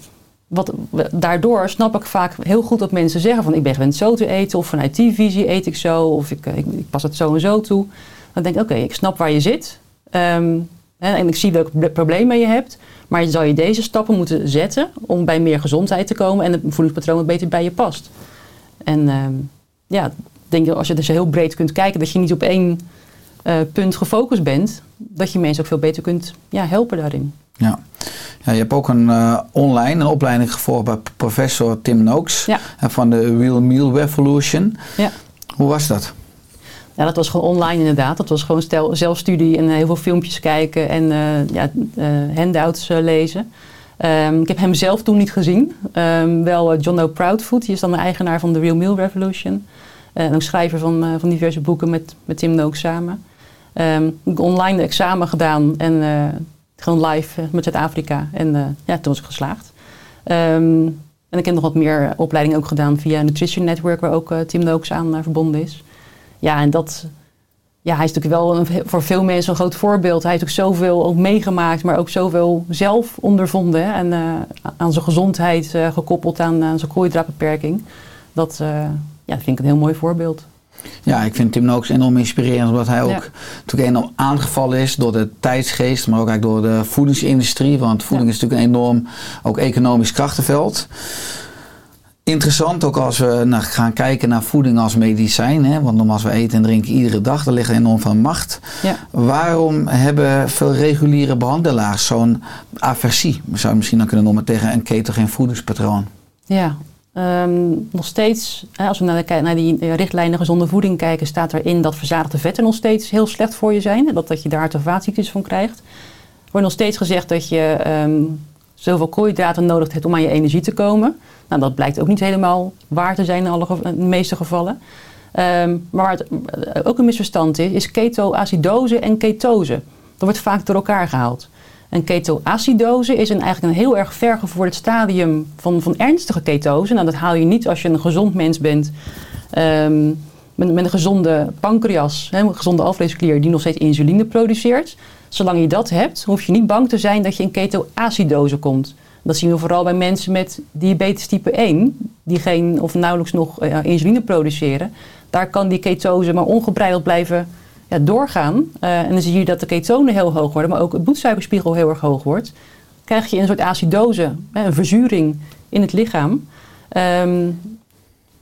wat, daardoor snap ik vaak heel goed dat mensen zeggen van ik ben gewend zo te eten. Of vanuit die visie eet ik zo. Of ik, ik, pas het zo en zo toe. Dan denk ik oké, ik snap waar je zit. Um, en ik zie welke problemen je hebt. Maar zou je deze stappen moeten zetten om bij meer gezondheid te komen en het voedingspatroon wat beter bij je past. En uh, ja, ik denk dat als je dus heel breed kunt kijken, dat je niet op één uh, punt gefocust bent, dat je mensen ook veel beter kunt ja, helpen daarin. Ja. ja, je hebt ook een uh, online een opleiding gevolgd bij professor Tim Noakes ja. van de Real Meal Revolution. Ja. Hoe was dat? Ja, dat was gewoon online inderdaad. Dat was gewoon stel, zelfstudie en heel veel filmpjes kijken en uh, ja, uh, handouts lezen. Um, ik heb hem zelf toen niet gezien. Um, wel John O. Proudfoot, die is dan de eigenaar van de Real Meal Revolution. en ook schrijver van, van diverse boeken met, met Tim Noak samen. Um, online examen gedaan en gewoon live met Zuid-Afrika. En ja, toen was ik geslaagd. Ehm, en ik heb nog wat meer opleidingen ook gedaan via Nutrition Network, waar ook Tim Nooks aan verbonden is. Ja, en dat. Ja, hij is natuurlijk wel een, voor veel mensen een groot voorbeeld. Hij heeft ook zoveel ook meegemaakt, maar ook zoveel zelf ondervonden. Hè, en uh, aan zijn gezondheid uh, gekoppeld aan, aan zijn koolhydraatbeperking. Dat, uh, ja, dat vind ik een heel mooi voorbeeld. Ja, ik vind Tim Nooks enorm inspirerend, omdat hij ook ja. natuurlijk enorm aangevallen is door de tijdsgeest, maar ook eigenlijk door de voedingsindustrie. Want voeding ja. is natuurlijk een enorm ook economisch krachtenveld interessant ook als we naar gaan kijken naar voeding als medicijn. Hè? Want als we eten en drinken iedere dag, daar ligt enorm veel macht. Ja. Waarom hebben veel reguliere behandelaars zo'n aversie? Zou je misschien dan kunnen noemen tegen een ketogeen voedingspatroon? Ja, um, nog steeds, als we naar, de, naar die richtlijnen gezonde voeding kijken, staat erin dat verzadigde vetten nog steeds heel slecht voor je zijn. Dat, dat je daar te vaatziektes van krijgt. Er wordt nog steeds gezegd dat je um, zoveel koolhydraten nodig hebt om aan je energie te komen. Nou, dat blijkt ook niet helemaal waar te zijn in, alle, de meeste gevallen. Um, maar waar het ook een misverstand is, is ketoacidose en ketose. Dat wordt vaak door elkaar gehaald. En ketoacidose is een, eigenlijk een heel erg vergevorderd stadium van, van ernstige ketose. Nou, dat haal je niet als je een gezond mens bent. Um, met, met een gezonde pancreas, een gezonde alvleesklier die nog steeds insuline produceert. Zolang je dat hebt, hoef je niet bang te zijn dat je in ketoacidose komt. Dat zien we vooral bij mensen met diabetes type 1, die geen of nauwelijks nog eh, insuline produceren. Daar kan die ketose maar ongebreideld blijven ja, doorgaan. Eh, en dan zie je dat de ketonen heel hoog worden, maar ook het bloedsuikerspiegel heel erg hoog wordt. Krijg je een soort acidose, een verzuring in het lichaam. Ehm,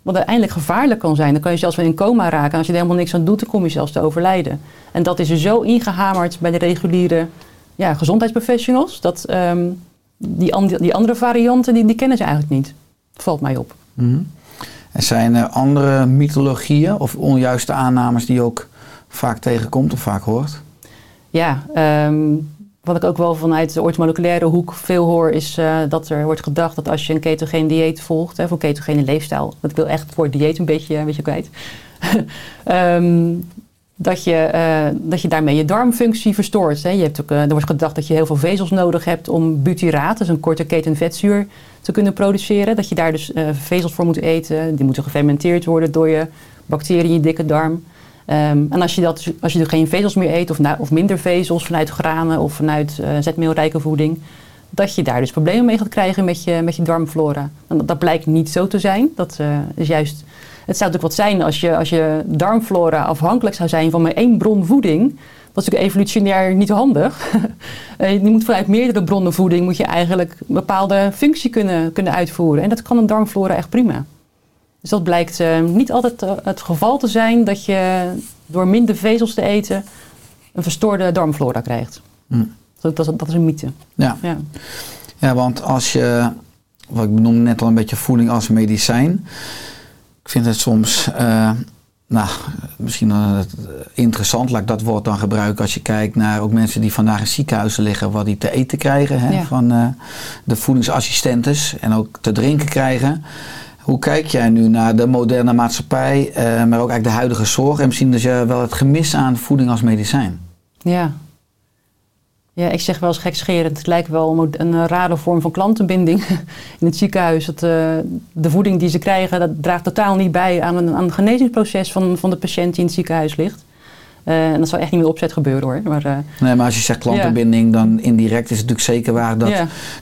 wat uiteindelijk gevaarlijk kan zijn. Dan kan je zelfs wel in coma raken. En als je er helemaal niks aan doet, dan kom je zelfs te overlijden. En dat is er zo ingehamerd bij de reguliere ja, gezondheidsprofessionals. Dat ehm, die, die andere varianten, die, die kennen ze eigenlijk niet. Valt mij op. Mhm. En zijn er andere mythologieën of onjuiste aannames die je ook vaak tegenkomt of vaak hoort? Ja, ehm, wat ik ook wel vanuit de orthomoleculaire hoek veel hoor, is eh, dat er wordt gedacht dat als je een ketogeen dieet volgt, hè, of een ketogene leefstijl, want ik wil echt woord dieet een beetje, een beetje kwijt, [laughs] Ehm, dat, je, eh, dat je daarmee je darmfunctie verstoort. Hè. Je hebt ook, eh, er wordt gedacht dat je heel veel vezels nodig hebt om butyraat, dus een korte keten vetzuur, te kunnen produceren. Dat je daar dus eh, vezels voor moet eten. Die moeten gefermenteerd worden door je bacteriën in je dikke darm. Ehm, en als je, dat, als je geen vezels meer eet, of, na- of minder vezels vanuit granen of vanuit zetmeelrijke voeding, dat je daar dus problemen mee gaat krijgen met je, met je darmflora. Dat, dat blijkt niet zo te zijn. Dat is juist. Het zou natuurlijk wat zijn als je, als je darmflora afhankelijk zou zijn van maar één bron voeding. Dat is natuurlijk evolutionair niet handig. [laughs] Eh, je moet vanuit meerdere bronnen voeding moet je eigenlijk een bepaalde functie kunnen, kunnen uitvoeren. En dat kan een darmflora echt prima. Dus dat blijkt eh, niet altijd eh, het geval te zijn dat je door minder vezels te eten een verstoorde darmflora krijgt. Hm. Dat, dat, is- dat is een mythe. Ja. Ja. ja, want als je, wat ik benoemde net al een beetje voeding als medicijn. Ik vind het soms, eh, nou, misschien eh, interessant, laat ik dat woord dan gebruiken. Als je kijkt naar ook mensen die vandaag in ziekenhuizen liggen, wat die te eten krijgen hè, Ja. van eh, de voedingsassistentes en ook te drinken krijgen. Hoe kijk jij nu naar de moderne maatschappij, maar ook eigenlijk de huidige zorg en misschien dus je wel het gemis aan voeding als medicijn? Ja. Ja, ik zeg wel eens gekscherend. Het lijkt wel een, rare vorm van klantenbinding [laughs] in het ziekenhuis. Dat, eh, de voeding die ze krijgen, dat draagt totaal niet bij aan een, aan een genezingsproces van, van de patiënt die in het ziekenhuis ligt. Eh, en dat zal echt niet met opzet gebeuren hoor. Maar, eh, Nee, maar als je zegt klantenbinding, dan indirect is het natuurlijk zeker waar dat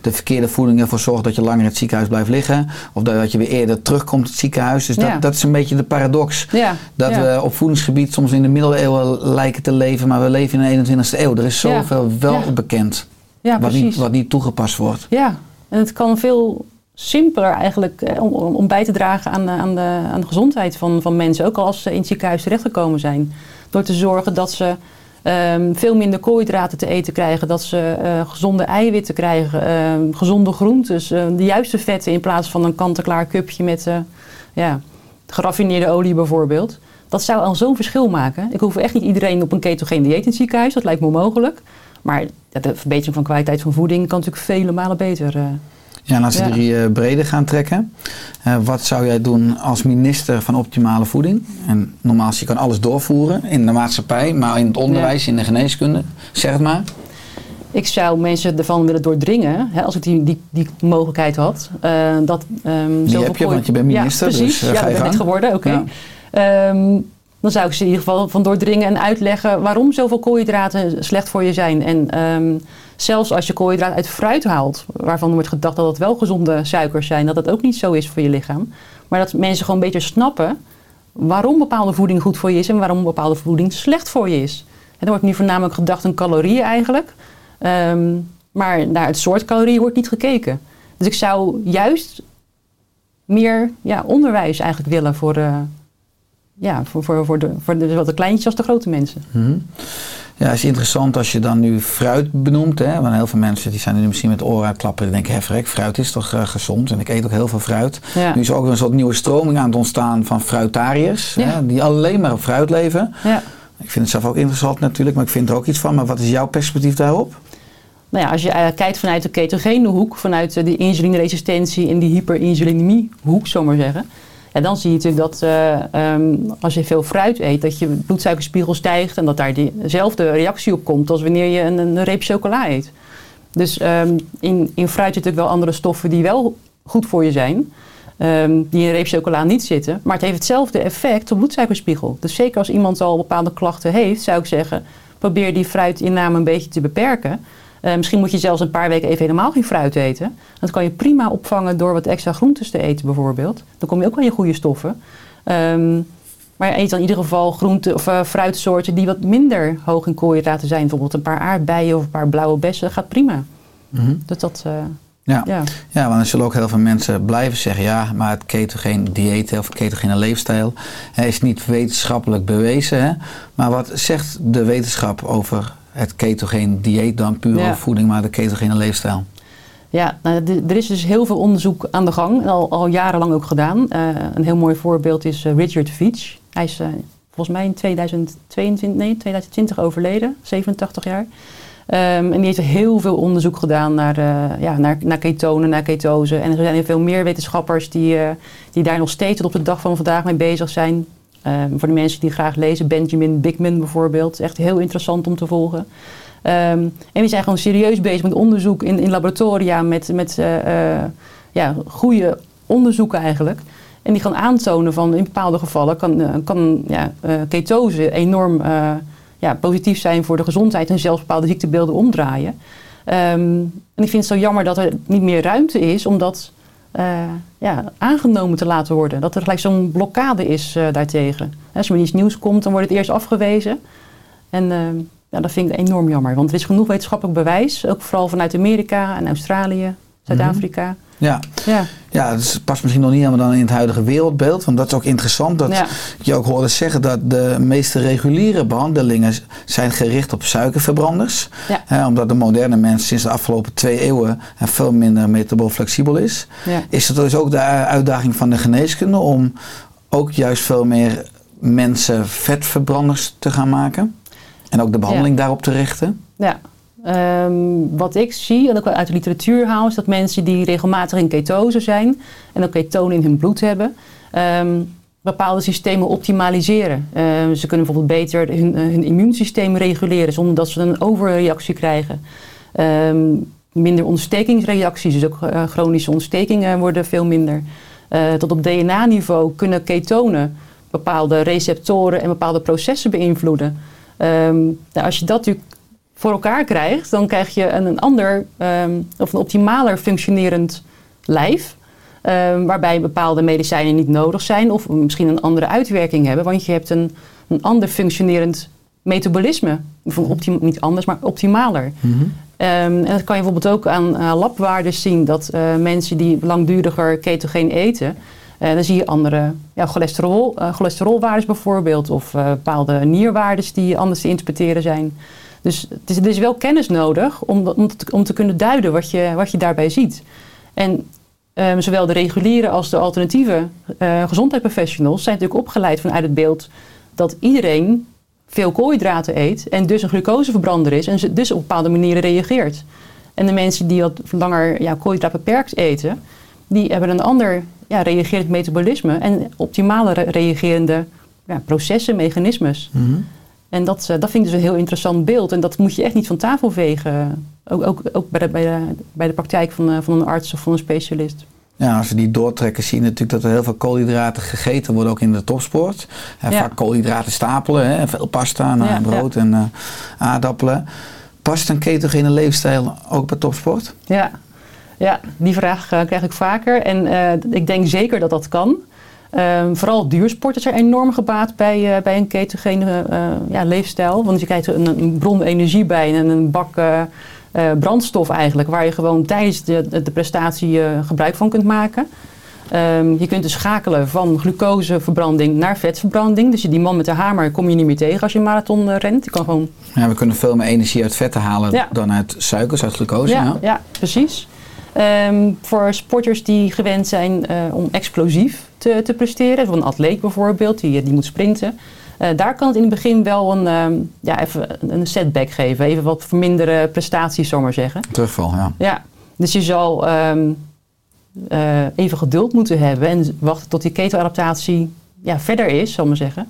de verkeerde voeding ervoor zorgt dat je langer in het ziekenhuis blijft liggen. Of dat je weer eerder terugkomt in het ziekenhuis. Dus dat, dat is een beetje de paradox. Dat we op voedingsgebied soms in de middeleeuwen lijken te leven, maar we leven in de 21ste eeuw. Er is zoveel wel bekend ja, wat, niet, wat niet toegepast wordt. Ja, en het kan veel simpeler eigenlijk eh, om, om bij te dragen aan, de- aan, de, aan de gezondheid van, van mensen. Ook al als ze in het ziekenhuis terechtgekomen zijn. Door te zorgen dat ze ehm, veel minder koolhydraten te eten krijgen. Dat ze eh, gezonde eiwitten krijgen. ehm, gezonde groentes. eh, de juiste vetten in plaats van een kant-en-klaar cupje met eh, ja, geraffineerde olie bijvoorbeeld. Dat zou al zo'n verschil maken. Ik hoef echt niet iedereen op een ketogeen dieet in ziekenhuis. Dat lijkt me onmogelijk. Maar de verbetering van kwaliteit van voeding kan natuurlijk vele malen beter. Ja, en als we Ja. drie eh, breder gaan trekken, eh, wat zou jij doen als minister van optimale voeding? En normaal je kan alles doorvoeren in de maatschappij, maar in het onderwijs, in de geneeskunde, zeg het maar. Ik zou mensen ervan willen doordringen, hè, als ik die, die, die mogelijkheid had. eh, dat, ehm Die heb je, want je bent minister, Ja, precies. dus, eh, ja, ga dat je ben ik geworden, oké. Ehm, dan zou ik ze in ieder geval van doordringen en uitleggen waarom zoveel koolhydraten slecht voor je zijn. En ehm, zelfs als je koolhydraten uit fruit haalt, waarvan wordt gedacht dat het wel gezonde suikers zijn, dat dat ook niet zo is voor je lichaam. Maar dat mensen gewoon beter snappen waarom bepaalde voeding goed voor je is en waarom bepaalde voeding slecht voor je is. En er wordt nu voornamelijk gedacht aan calorieën eigenlijk. Ehm, maar naar het soort calorieën wordt niet gekeken. Dus ik zou juist meer ja, onderwijs eigenlijk willen voor, eh, ja, voor, voor, voor, de, voor de, zowel de kleintjes als de grote mensen. Mhm. Ja, het is interessant als je dan nu fruit benoemt. Hè? Want heel veel mensen die zijn er nu misschien met oren aan het klappen. Die denken, hé vrek, fruit is toch eh, gezond? En ik eet ook heel veel fruit. Ja. Nu is er ook een soort nieuwe stroming aan het ontstaan van fruitariërs. Ja. Hè? Die alleen maar op fruit leven. Ja. Ik vind het zelf ook interessant natuurlijk, maar ik vind er ook iets van. Maar wat is jouw perspectief daarop? Nou ja, als je eh, kijkt vanuit de ketogene hoek, vanuit eh, de insulineresistentie en die hyperinsulinemie hoek, zomaar zeggen. Ja, dan zie je natuurlijk dat eh, ehm, als je veel fruit eet, dat je bloedsuikerspiegel stijgt en dat daar diezelfde reactie op komt als wanneer je een, een reep chocola eet. Dus ehm, in, in fruit zitten natuurlijk wel andere stoffen die wel goed voor je zijn. ehm, die in reep chocola niet zitten. Maar het heeft hetzelfde effect op bloedsuikerspiegel. Dus zeker als iemand al bepaalde klachten heeft, zou ik zeggen, probeer die fruitinname een beetje te beperken. Eh, misschien moet je zelfs een paar weken even helemaal geen fruit eten. Dat kan je prima opvangen door wat extra groentes te eten bijvoorbeeld. Dan kom je ook aan je goede stoffen. Ehm, maar eet dan in ieder geval groente of eh, fruitsoorten die wat minder hoog in koolhydraten zijn. Bijvoorbeeld een paar aardbeien of een paar blauwe bessen. Dat gaat prima. Mhm. Dus dat, eh, Ja. ja. Ja, want dan zullen ook heel veel mensen blijven zeggen: ja, maar het ketogene dieet of ketogene leefstijl hè, is niet wetenschappelijk bewezen. Hè? Maar wat zegt de wetenschap over het ketogene dieet dan puur Ja. voeding, maar de ketogene leefstijl? Ja, nou, er is dus heel veel onderzoek aan de gang, al, al jarenlang ook gedaan. Eh, een heel mooi voorbeeld is eh, Richard Veach. Hij is eh, volgens mij in 2022, nee, 2020 overleden, 87 jaar. Ehm, en die heeft heel veel onderzoek gedaan naar, eh, ja, naar, naar ketonen, naar ketose. En er zijn heel veel meer wetenschappers die, die daar nog steeds tot op de dag van vandaag mee bezig zijn. Ehm, voor de mensen die graag lezen, Benjamin Bigman bijvoorbeeld. Echt heel interessant om te volgen. Ehm, en die zijn gewoon serieus bezig met onderzoek in, in laboratoria, met, met eh, eh, ja, goede onderzoeken eigenlijk. En die gaan aantonen van in bepaalde gevallen kan, eh, kan ja, ketose enorm ja, positief zijn voor de gezondheid en zelfs bepaalde ziektebeelden omdraaien. Ehm, en ik vind het zo jammer dat er niet meer ruimte is om dat eh, ja, aangenomen te laten worden. Dat er gelijk zo'n blokkade is eh, daartegen. Als er iets nieuws komt, dan wordt het eerst afgewezen. En eh, ja, dat vind ik enorm jammer. Want er is genoeg wetenschappelijk bewijs, ook vooral vanuit Amerika en Australië, Zuid-Afrika. Ja, Ja, ja dat past misschien nog niet helemaal dan in het huidige wereldbeeld. Want dat is ook interessant dat Ja. je ook hoorde zeggen dat de meeste reguliere behandelingen zijn gericht op suikerverbranders. Ja. Hè, omdat de moderne mens sinds de afgelopen twee eeuwen veel minder metabool flexibel is. ja. Is het dus ook de uitdaging van de geneeskunde om ook juist veel meer mensen vetverbranders te gaan maken? En ook de behandeling daarop te richten? Ja. Ehm, wat ik zie, en ook uit de literatuur haal, is dat mensen die regelmatig in ketose zijn en ook ketonen in hun bloed hebben, ehm, bepaalde systemen optimaliseren. Ehm, ze kunnen bijvoorbeeld beter hun, eh, hun immuunsysteem reguleren zonder dat ze een overreactie krijgen. Minder ontstekingsreacties, dus ook eh, chronische ontstekingen worden veel minder. Eh, tot op DNA-niveau kunnen ketonen bepaalde receptoren en bepaalde processen beïnvloeden. Nou, als je dat natuurlijk voor elkaar krijgt, dan krijg je een, een ander ehm, of een optimaler functionerend lijf. ehm, waarbij bepaalde medicijnen niet nodig zijn of misschien een andere uitwerking hebben. Want je hebt een, een ander functionerend metabolisme. Of optim- niet anders, maar optimaler. Ehm, en dat kan je bijvoorbeeld ook aan uh, labwaardes zien. Dat eh, mensen die langduriger ketogeen eten, eh, dan zie je andere ja, cholesterol, eh, cholesterolwaardes bijvoorbeeld. Of bepaalde nierwaardes die anders te interpreteren zijn. Dus het is, er is wel kennis nodig om, om, te, om te kunnen duiden wat je, wat je daarbij ziet. En ehm, zowel de reguliere als de alternatieve eh gezondheidsprofessionals zijn natuurlijk opgeleid vanuit het beeld dat iedereen veel koolhydraten eet en dus een glucoseverbrander is en dus op bepaalde manieren reageert. En de mensen die wat langer ja, koolhydraat beperkt eten, die hebben een ander ja, reagerend metabolisme en optimale re- reagerende ja, processen, mechanismes. En dat, eh, dat vind ik dus een heel interessant beeld. En dat moet je echt niet van tafel vegen. Ook, ook, ook bij, de, bij, de, bij de praktijk van, eh, van een arts of van een specialist. Ja, als we die doortrekken zien natuurlijk dat er heel veel koolhydraten gegeten worden, ook in de topsport. En Ja. Vaak koolhydraten stapelen, hè, veel pasta, nou, Ja, brood en eh, aardappelen. Past een ketogene leefstijl ook bij topsport? Ja, ja die vraag eh, krijg ik vaker. En eh, ik denk zeker dat dat kan. Ehm, vooral duursporters zijn enorm gebaat bij, eh, bij een ketogene eh, ja, leefstijl. Want je krijgt een, een bron energie bij en een bak eh, brandstof eigenlijk. Waar je gewoon tijdens de, de prestatie gebruik van kunt maken. Ehm, je kunt dus schakelen van glucoseverbranding naar vetverbranding. Dus die man met de hamer kom je niet meer tegen als je een marathon rent. Je kan gewoon Ja, we kunnen veel meer energie uit vetten halen Ja. dan uit suikers, uit glucose. ja, Ja. ja. precies. Ehm, voor sporters die gewend zijn om explosief te, te presteren, zoals een atleet bijvoorbeeld, die, die moet sprinten. eh, daar kan het in het begin wel een, ehm, ja, even een setback geven. Even wat verminderen prestaties, zal maar zeggen. Terugval, ja. Ja, dus je zal ehm, eh, even geduld moeten hebben en wachten tot die ketoadaptatie ja, verder is, zal maar zeggen.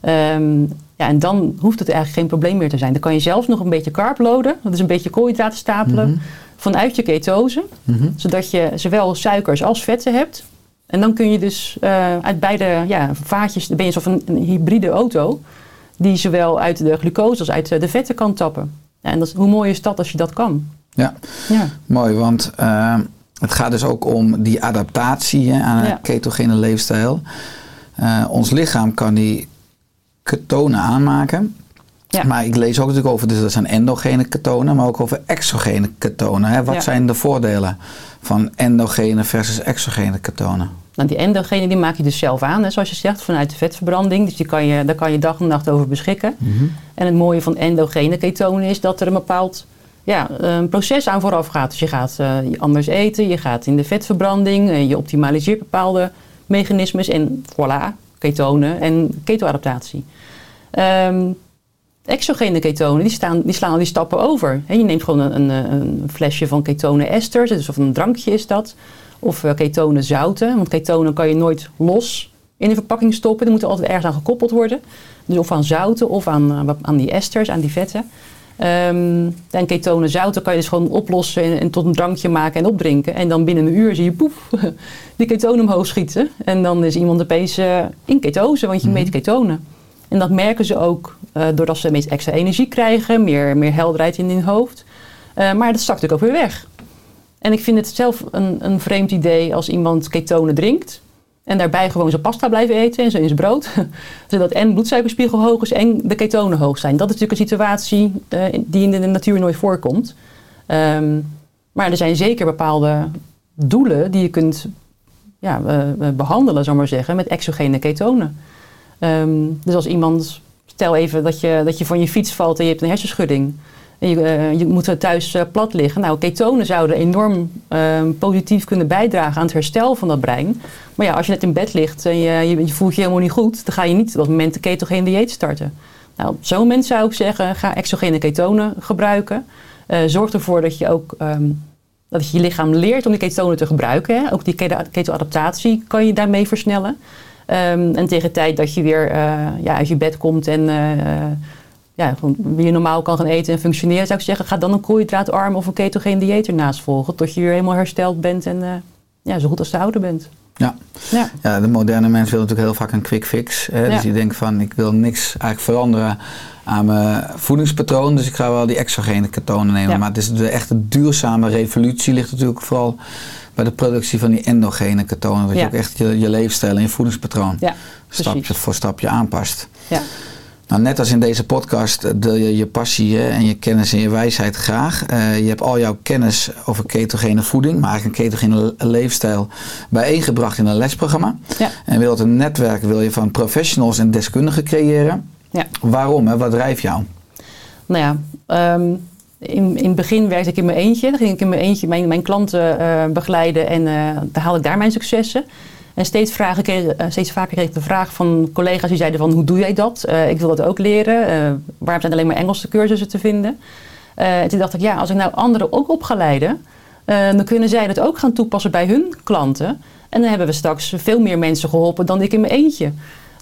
Ehm, ja, en dan hoeft het eigenlijk geen probleem meer te zijn. Dan kan je zelfs nog een beetje carb loaden, dat is een beetje koolhydraten stapelen, vanuit je ketose. Mhm. Zodat je zowel suikers als vetten hebt. En dan kun je dus eh, uit beide ja, vaatjes, dan ben je zo van een hybride auto, die zowel uit de glucose als uit de vetten kan tappen. Ja, en dat is, hoe mooi is dat als je dat kan? Ja, Ja, mooi, want eh, het gaat dus ook om die adaptatie hè, aan een Ja. ketogene leefstijl. Eh, ons lichaam kan die ketonen aanmaken. Ja. Maar ik lees ook natuurlijk over, dus dat zijn endogene ketonen, maar ook over exogene ketonen. Hè. Wat Ja. zijn de voordelen van endogene versus exogene ketonen? Nou, die endogene die maak je dus zelf aan, hè, zoals je zegt, vanuit de vetverbranding. Dus die kan je, daar kan je dag en nacht over beschikken. En het mooie van endogene ketonen is dat er een bepaald ja, een proces aan vooraf gaat. Dus je gaat eh, anders eten, je gaat in de vetverbranding, eh, je optimaliseert bepaalde mechanismes en voilà, ketonen en ketoadaptatie. Exogene ketonen die, staan, die slaan al die stappen over. Je neemt gewoon een, een, een flesje van ketonen esters, dus of een drankje is dat. Of eh, ketonen zouten, want ketonen kan je nooit los in de verpakking stoppen. Die moeten altijd ergens aan gekoppeld worden. Dus of aan zouten of aan, eh, aan die esters, aan die vetten. Ehm en ketonen zouten kan je dus gewoon oplossen en, en tot een drankje maken en opdrinken. En dan binnen een uur zie je poep, [laughs] die ketonen omhoog schieten. En dan is iemand opeens eh, in ketose, want je meet ketonen. En dat merken ze ook eh, doordat ze meest extra energie krijgen, meer, meer helderheid in hun hoofd. Eh, maar dat zakt natuurlijk ook weer weg. En ik vind het zelf een, een vreemd idee als iemand ketonen drinkt. En daarbij gewoon zijn pasta blijven eten en zijn brood. [laughs] Zodat en bloedsuikerspiegel hoog is en de ketonen hoog zijn. Dat is natuurlijk een situatie eh, die in de natuur nooit voorkomt. Ehm, maar er zijn zeker bepaalde doelen die je kunt ja, eh, eh, behandelen, zou maar zeggen, met exogene ketonen. Ehm, dus als iemand, stel even dat je, dat je van je fiets valt en je hebt een hersenschudding. En je, eh, je moet thuis eh, plat liggen. Nou, ketonen zouden enorm ehm, positief kunnen bijdragen aan het herstel van dat brein. Maar ja, als je net in bed ligt en je, je, voelt je helemaal niet goed, dan ga je niet op dat moment de ketogene dieet starten. Nou, zo'n moment zou ik zeggen, ga exogene ketonen gebruiken. Eh, zorg ervoor dat je ook ehm, dat je je lichaam leert om die ketonen te gebruiken. Hè. Ook die keto- ketoadaptatie kan je daarmee versnellen. Ehm, en tegen de tijd dat je weer eh, ja, uit je bed komt en eh, ja, gewoon weer normaal kan gaan eten en functioneren, zou ik zeggen, ga dan een koolhydraatarm of een ketogene dieet ernaast volgen. Tot je weer helemaal hersteld bent en eh, ja, zo goed als te houden bent. Ja. Ja. Ja, de moderne mens wil natuurlijk heel vaak een quick fix. Hè? Ja. Dus die denkt van, ik wil niks eigenlijk veranderen aan mijn voedingspatroon. Dus ik ga wel die exogene ketonen nemen. Ja. Maar het is de echte duurzame revolutie ligt natuurlijk vooral bij de productie van die endogene ketonen. Dat je ook echt je, je leefstijl en je voedingspatroon Ja, stapje voor stapje aanpast. Ja. Nou, net als in deze podcast deel je je passie hè, en je kennis en je wijsheid graag. Eh, je hebt al jouw kennis over ketogene voeding, maar eigenlijk een ketogene le- leefstijl bijeengebracht in een lesprogramma. Ja. En wil het een netwerk wil je van professionals en deskundigen creëren. Ja. Waarom? Hè? Wat drijft jou? Nou ja, ehm, in, in het begin werkte ik in mijn eentje. Dan ging ik in mijn eentje mijn, mijn klanten eh, begeleiden en eh dan haalde ik daar mijn successen. En steeds, vragen kreeg, eh, steeds vaker kreeg ik de vraag van collega's die zeiden van hoe doe jij dat? Ik wil dat ook leren. Waarom zijn alleen maar Engelse cursussen te vinden? En toen dacht ik, ja, als ik nou anderen ook op ga leiden, eh, dan kunnen zij dat ook gaan toepassen bij hun klanten. En dan hebben we straks veel meer mensen geholpen dan ik in mijn eentje.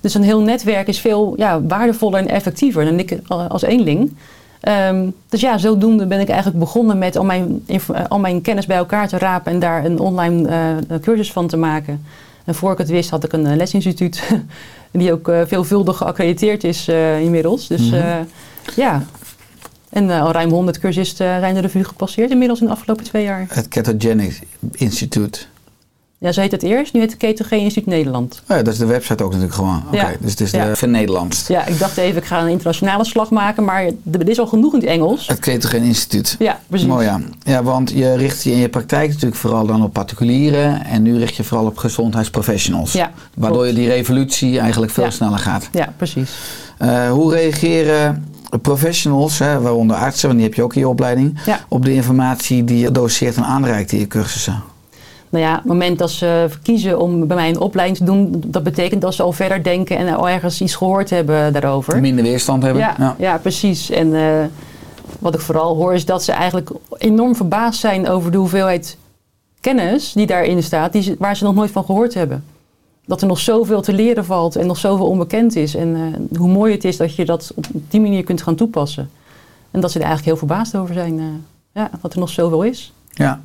Dus een heel netwerk is veel ja, waardevoller en effectiever dan ik als eenling. Ehm, dus ja, zodoende ben ik eigenlijk begonnen met al mijn, eh, al mijn kennis bij elkaar te rapen en daar een online eh, cursus van te maken. En voor ik het wist had ik een eh, lesinstituut [laughs] die ook veelvuldig geaccrediteerd is inmiddels. Dus Mhm. ja, en al ruim 100 cursisten zijn de revue gepasseerd inmiddels in de afgelopen twee jaar. Het Ketogenic Institute. Ja, zo heet het eerst. Nu heet het Ketogene Instituut Nederland. Oh ja, dat is de website ook natuurlijk gewoon. Oké, Ja. dus het is Ja. de vernederlandst. Ja, ik dacht even, ik ga een internationale slag maken, maar er is al genoeg in het Engels. Het Ketogene Instituut. Ja, precies. Mooi ja. Ja, want je richt je in je praktijk natuurlijk vooral dan op particulieren. En nu richt je vooral op gezondheidsprofessionals. Ja, Waardoor klopt. je die revolutie eigenlijk veel Ja. sneller gaat. Ja, precies. Eh, hoe reageren professionals, hè, waaronder artsen, want die heb je ook in je opleiding, Ja. op de informatie die je doseert en aanreikt in je cursussen? Nou ja, het moment dat ze kiezen om bij mij een opleiding te doen, dat betekent dat ze al verder denken en al ergens iets gehoord hebben daarover. Minder weerstand hebben? Ja, ja. precies. En eh, wat ik vooral hoor is dat ze eigenlijk enorm verbaasd zijn over de hoeveelheid kennis die daarin staat, die waar ze nog nooit van gehoord hebben. Dat er nog zoveel te leren valt en nog zoveel onbekend is. En eh, hoe mooi het is dat je dat op die manier kunt gaan toepassen. En dat ze er eigenlijk heel verbaasd over zijn. eh, ja, dat er nog zoveel is. Ja.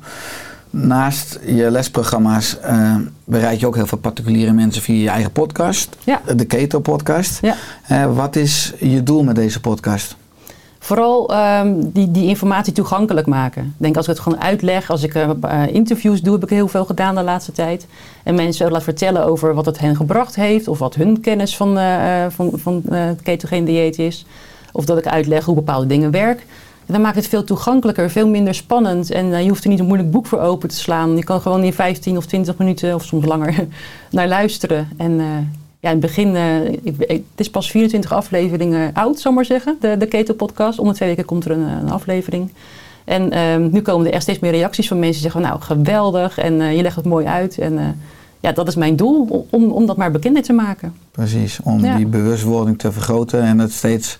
Naast je lesprogramma's eh, bereik je ook heel veel particuliere mensen via je eigen podcast, Ja. de Keto Podcast. Ja. Eh, wat is je doel met deze podcast? Vooral ehm, die, die informatie toegankelijk maken. Ik denk als ik het gewoon uitleg, als ik eh, interviews doe, heb ik heel veel gedaan de laatste tijd. En mensen laat vertellen over wat het hen gebracht heeft, of wat hun kennis van, van, van het ketogeen dieet is. Of dat ik uitleg hoe bepaalde dingen werken. Dan maakt het veel toegankelijker, veel minder spannend. En eh, je hoeft er niet een moeilijk boek voor open te slaan. Je kan gewoon in 15 of 20 minuten, of soms langer, [laughs] naar luisteren. En eh, ja, in het begin, eh, ik, het is pas 24 afleveringen oud, zal ik maar zeggen, de, de Keto Podcast. Om de twee weken komt er een, een aflevering. En ehm, nu komen er echt steeds meer reacties van mensen die zeggen, nou geweldig en je legt het mooi uit. En ja, dat is mijn doel, om, om dat maar bekender te maken. Precies, om Ja. die bewustwording te vergroten en het steeds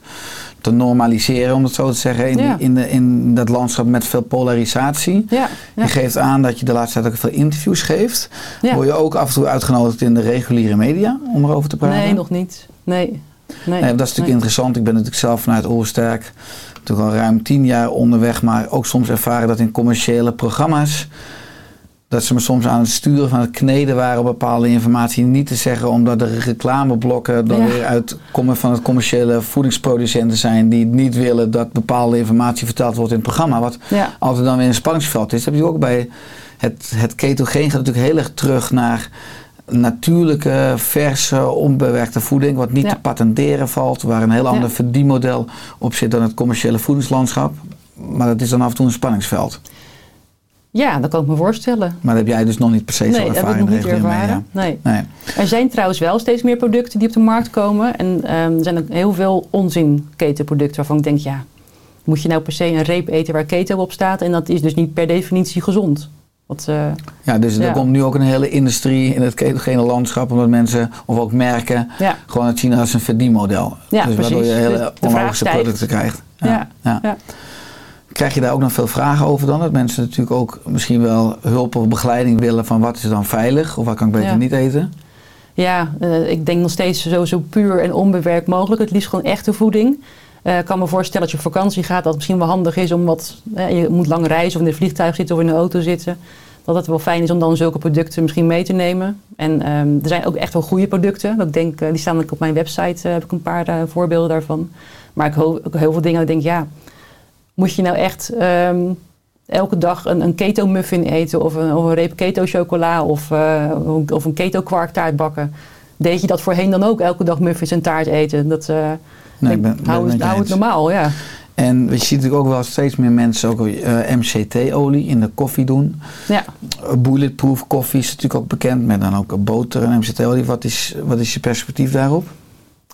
te normaliseren, om het zo te zeggen, in, Ja. die- in, de, in dat landschap met veel polarisatie. Ja, ja. Je geeft aan dat je de laatste tijd ook veel interviews geeft. Word je ook af en toe uitgenodigd in de reguliere media om erover te praten? Nee, nog niet. Nee. Nee, Nee, dat is natuurlijk Nee. interessant. Ik ben natuurlijk zelf vanuit Oorsterk natuurlijk al ruim tien jaar onderweg, maar ook soms ervaren dat in commerciële programma's dat ze me soms aan het sturen van het kneden waren bepaalde informatie niet te zeggen, omdat de reclameblokken dan Ja. weer uitkomen van het commerciële voedingsproducenten zijn die niet willen dat bepaalde informatie verteld wordt in het programma. Wat Ja. altijd dan weer een spanningsveld is. Dat heb je ook bij het, het ketogeen gaat natuurlijk heel erg terug naar natuurlijke, verse, onbewerkte voeding, wat niet Ja. te patenteren valt, waar een heel ander verdienmodel op zit dan het commerciële voedingslandschap. Maar dat is dan af en toe een spanningsveld. Ja, dat kan ik me voorstellen. Maar dat heb jij dus nog niet per se zo Nee, dat heb ik nog niet ervaren. Nee. media. Nee. Er zijn trouwens wel steeds meer producten die op de markt komen. En ehm, er zijn ook heel veel onzin ketenproducten waarvan ik denk, ja, moet je nou per se een reep eten waar keto op staat? En dat is dus niet per definitie gezond. Wat, eh, Ja, dus er komt nu ook een hele industrie in het ketogene landschap, omdat mensen, of ook merken, ja, gewoon het zien als een verdienmodel. Ja, dus waardoor precies. je hele onlogische producten krijgt. Ja, ja. Krijg je daar ook nog veel vragen over dan? Dat mensen natuurlijk ook misschien wel hulp of begeleiding willen van wat is dan veilig of wat kan ik beter Ja. niet eten? ja eh, ik denk nog steeds zo, zo puur en onbewerkt mogelijk. Het liefst gewoon echte voeding. Eh, Ik kan me voorstellen dat je op vakantie gaat, dat het misschien wel handig is om wat. je moet lang reizen of in een vliegtuig zitten of in een auto zitten. Dat het wel fijn is om dan zulke producten misschien mee te nemen. En ehm, er zijn ook echt wel goede producten. Ik denk, eh, die staan ook op mijn website, heb ik een paar voorbeelden daarvan. Maar ik hoor ook heel veel dingen ik denk, ja, moet je nou echt ehm, elke dag een, een keto muffin eten of een, of een reep keto chocola of, eh, of een keto kwarktaart bakken? Deed je dat voorheen dan ook elke dag muffins en taart eten? Dat, eh, Nee, ik ben- ben hou, het hou normaal, ja. En je ziet natuurlijk ook wel steeds meer mensen ook eh, MCT-olie in de koffie doen. ja. Bulletproof koffie is natuurlijk ook bekend met dan ook boter en MCT-olie. Wat is, wat is je perspectief daarop?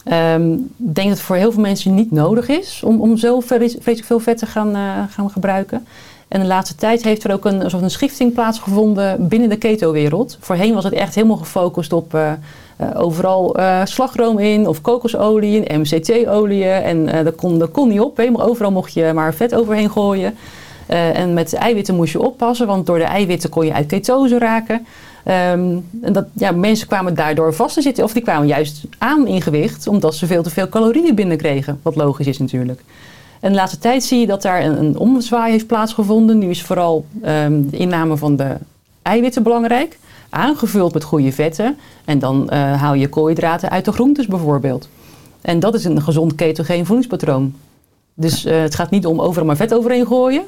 Ehm, ik denk dat het voor heel veel mensen niet nodig is om, om zo vres- vreselijk veel vet te gaan, eh, gaan gebruiken. En de laatste tijd heeft er ook een, soort een schifting plaatsgevonden binnen de keto-wereld. Voorheen was het echt helemaal gefocust op eh, eh, overal slagroom in of kokosolie en MCT-oliën. En dat, kon, kon niet op. Helemaal overal mocht je maar vet overheen gooien. En met eiwitten moest je oppassen, want door de eiwitten kon je uit ketose raken. Ehm, en dat, ja, mensen kwamen daardoor vast te zitten, of die kwamen juist aan in gewicht, omdat ze veel te veel calorieën binnenkregen. Wat logisch is natuurlijk. En de laatste tijd zie je dat daar een, een omzwaai heeft plaatsgevonden. Nu is vooral ehm, de inname van de eiwitten belangrijk, aangevuld met goede vetten. En dan eh, haal je koolhydraten uit de groentes bijvoorbeeld. En dat is een gezond ketogeen voedingspatroon. Dus eh, het gaat niet om overal maar vet overheen gooien.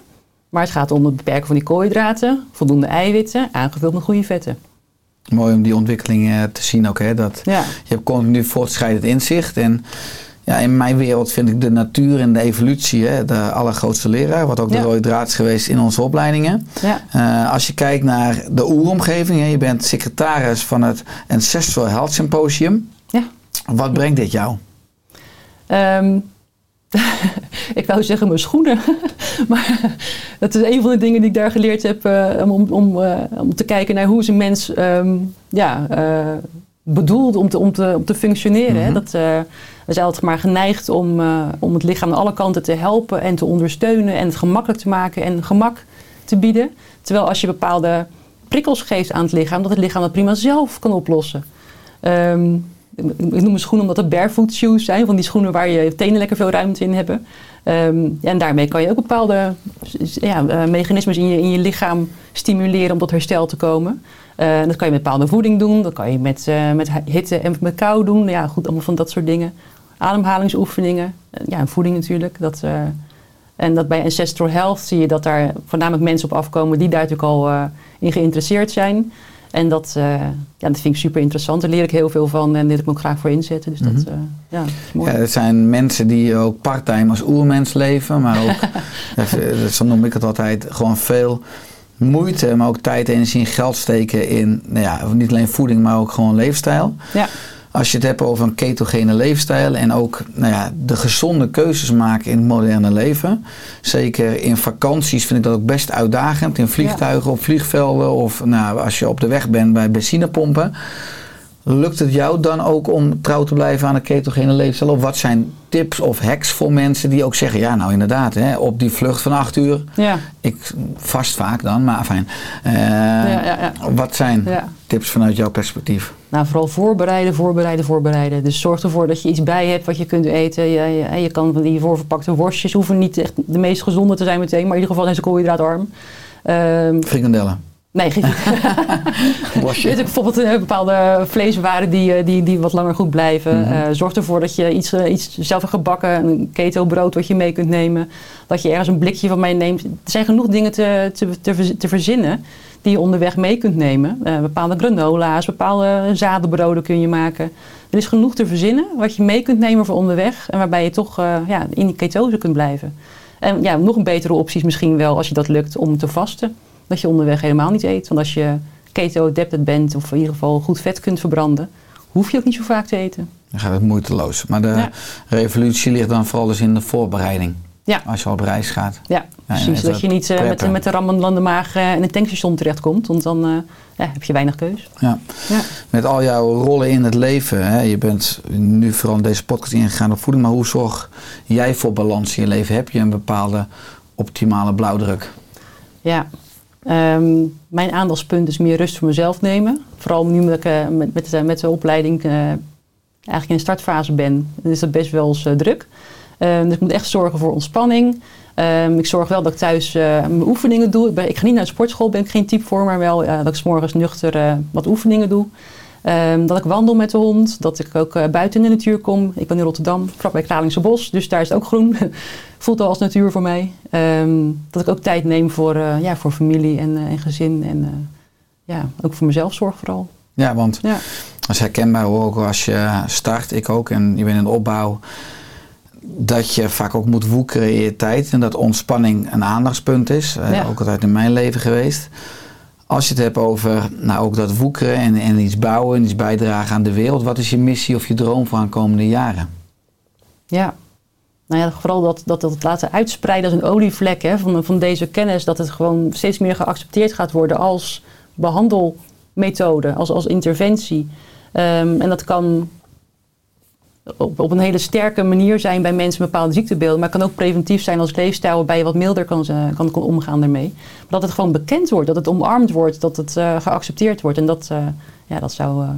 Maar het gaat om het beperken van die koolhydraten, voldoende eiwitten, aangevuld met goede vetten. Mooi om die ontwikkeling eh, te zien ook. Hè? Dat Ja, je hebt continu voortschrijdend inzicht. En ja, in mijn wereld vind ik de natuur en de evolutie hè, de allergrootste leraar. Wat ook de rode draad is geweest in onze opleidingen. ja. Eh, als je kijkt naar de oeromgeving, hè, je bent secretaris van het Ancestral Health Symposium. Ja. Wat brengt dit jou? Ehm, [laughs] ik wou zeggen mijn schoenen. [laughs] maar dat is een van de dingen die ik daar geleerd heb. eh, om, eh, om te kijken naar hoe is een mens ehm, ja, eh, bedoeld om te, om te, om te functioneren. hè. Mhm. Dat, we zijn altijd maar geneigd om, om het lichaam aan alle kanten te helpen en te ondersteunen. En het gemakkelijk te maken en gemak te bieden. Terwijl als je bepaalde prikkels geeft aan het lichaam, dat het lichaam dat prima zelf kan oplossen. Ehm, ik noem mijn schoenen omdat het barefoot shoes zijn. Van die schoenen waar je tenen lekker veel ruimte in hebben. Ehm, en daarmee kan je ook bepaalde ja, eh, mechanismes in je, in je lichaam stimuleren om tot herstel te komen. Eh, dat kan je met bepaalde voeding doen. Dat kan je met, eh, met hitte en met kou doen. Ja, goed, allemaal van dat soort dingen. Ademhalingsoefeningen. Ja, en voeding natuurlijk. Dat, en dat bij Ancestral Health zie je dat daar voornamelijk mensen op afkomen die daar natuurlijk al in geïnteresseerd zijn. En dat, eh, ja, dat vind ik super interessant. Daar leer ik heel veel van en dit ik me ook graag voor inzetten. Dus dat, eh, ja, dat is mooi. Ja, het zijn mensen die ook parttime als oermens leven, maar ook, [laughs] ja, zo noem ik het altijd, gewoon veel moeite, maar ook tijd, energie en geld steken in, nou ja, niet alleen voeding, maar ook gewoon leefstijl. Ja. Als je het hebt over een ketogene leefstijl en ook nou ja, de gezonde keuzes maken in het moderne leven. Zeker in vakanties vind ik dat ook best uitdagend. In vliegtuigen, op vliegvelden of nou, als je op de weg bent bij benzinepompen. Lukt het jou dan ook om trouw te blijven aan een ketogene leefstijl? Of wat zijn tips of hacks voor mensen die ook zeggen, ja nou inderdaad, hè, op die vlucht van acht uur, Ja. ik vast vaak dan, maar fijn. ja, ja. Wat zijn tips vanuit jouw perspectief? Nou, vooral voorbereiden, voorbereiden, voorbereiden. Dus zorg ervoor dat je iets bij hebt wat je kunt eten. Je, je, je kan van die voorverpakte worstjes hoeven niet echt de meest gezonde te zijn meteen, maar in ieder geval zijn ze koolhydraatarm. Ehm Frikandellen. Nee, [laughs] geen. Je bijvoorbeeld eh, bepaalde vleeswaren die, eh, die, die wat langer goed blijven. Mhm. Eh, zorg ervoor dat je iets, iets zelf hebt gebakken, een keto brood wat je mee kunt nemen. Dat je ergens een blikje van meeneemt. Er zijn genoeg dingen te, te, te, verz- te verzinnen die je onderweg mee kunt nemen. Bepaalde granola's, bepaalde zadenbroden kun je maken. Er is genoeg te verzinnen wat je mee kunt nemen voor onderweg. En waarbij je toch ja, in die ketose kunt blijven. En ja, nog een betere optie is misschien wel als je dat lukt om te vasten. Dat je onderweg helemaal niet eet. Want als je keto-adapted bent of in ieder geval goed vet kunt verbranden, hoef je ook niet zo vaak te eten. Dan gaat het moeiteloos. Maar de Ja. revolutie ligt dan vooral dus in de voorbereiding. Ja. Als je op reis gaat. Ja, precies. dat je niet eh, met, preppen. met de rammelende maag eh, in een tankstation terechtkomt. Want dan eh, ja, heb je weinig keus. Ja. Ja. Met al jouw rollen in het leven. Hè, je bent nu vooral in deze podcast ingegaan op voeding. Maar hoe zorg jij voor balans in je leven? Heb je een bepaalde optimale blauwdruk? Ja. Ehm, mijn aandachtspunt is meer rust voor mezelf nemen. Vooral nu ik eh, met, met, de, met opleiding eh, eigenlijk in de startfase ben. Is dat best wel eens eh, druk. Ehm, dus ik moet echt zorgen voor ontspanning. Ehm, ik zorg wel dat ik thuis eh, mijn oefeningen doe. Ik, ben, ik ga niet naar de sportschool, ben ik geen type voor. Maar wel eh, dat ik morgens nuchter eh, wat oefeningen doe. Ehm, dat ik wandel met de hond. Dat ik ook eh, buiten in de natuur kom. Ik ben in Rotterdam, vlak bij Kralingse Bos. Dus daar is het ook groen. [laughs] Voelt al als natuur voor mij. Ehm, dat ik ook tijd neem voor, eh, ja, voor familie en, eh, en gezin. En ja, ook voor mezelf zorg vooral. Ja, want Ja. dat is herkenbaar ook als je start, ik ook, en je bent in de opbouw. Dat je vaak ook moet woekeren in je tijd. En dat ontspanning een aandachtspunt is. Ook altijd in mijn leven geweest. Als je het hebt over nou, ook dat woekeren en, en iets bouwen en iets bijdragen aan de wereld. Wat is je missie of je droom voor de komende jaren? Ja. Nou ja, vooral dat, dat, dat het laten uitspreiden als een olievlek hè, van, van deze kennis. Dat het gewoon steeds meer geaccepteerd gaat worden als behandelmethode, als, als interventie. Ehm, en dat kan op, op een hele sterke manier zijn bij mensen met bepaalde ziektebeelden. Maar het kan ook preventief zijn als leefstijl waarbij je wat milder kan, kan, kan omgaan daarmee. Maar dat het gewoon bekend wordt, dat het omarmd wordt, dat het eh, geaccepteerd wordt. En dat, eh, ja, dat zou eh,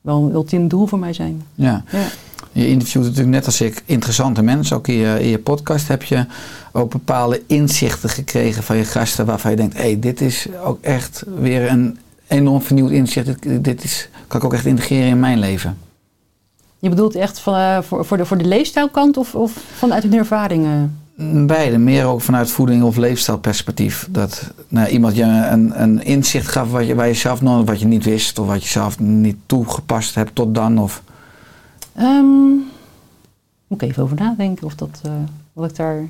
wel een ultiem doel voor mij zijn. Ja. Ja. Je interviewt natuurlijk net als ik interessante mensen. Ook in je, in je podcast heb je ook bepaalde inzichten gekregen van je gasten. Waarvan je denkt, hé, hey, dit is ook echt weer een enorm vernieuwd inzicht. Dit, dit is, kan ik ook echt integreren in mijn leven. Je bedoelt echt van, eh, voor, voor, de, voor de leefstijlkant of, of vanuit hun ervaringen? Beide, meer ook vanuit voeding of leefstijlperspectief. Dat nou, iemand je een, een inzicht gaf wat je, waar je zelf nog wat je niet wist. Of wat je zelf niet toegepast hebt tot dan. Of, Ehm, moet ik even over nadenken of dat, eh, wat ik daar...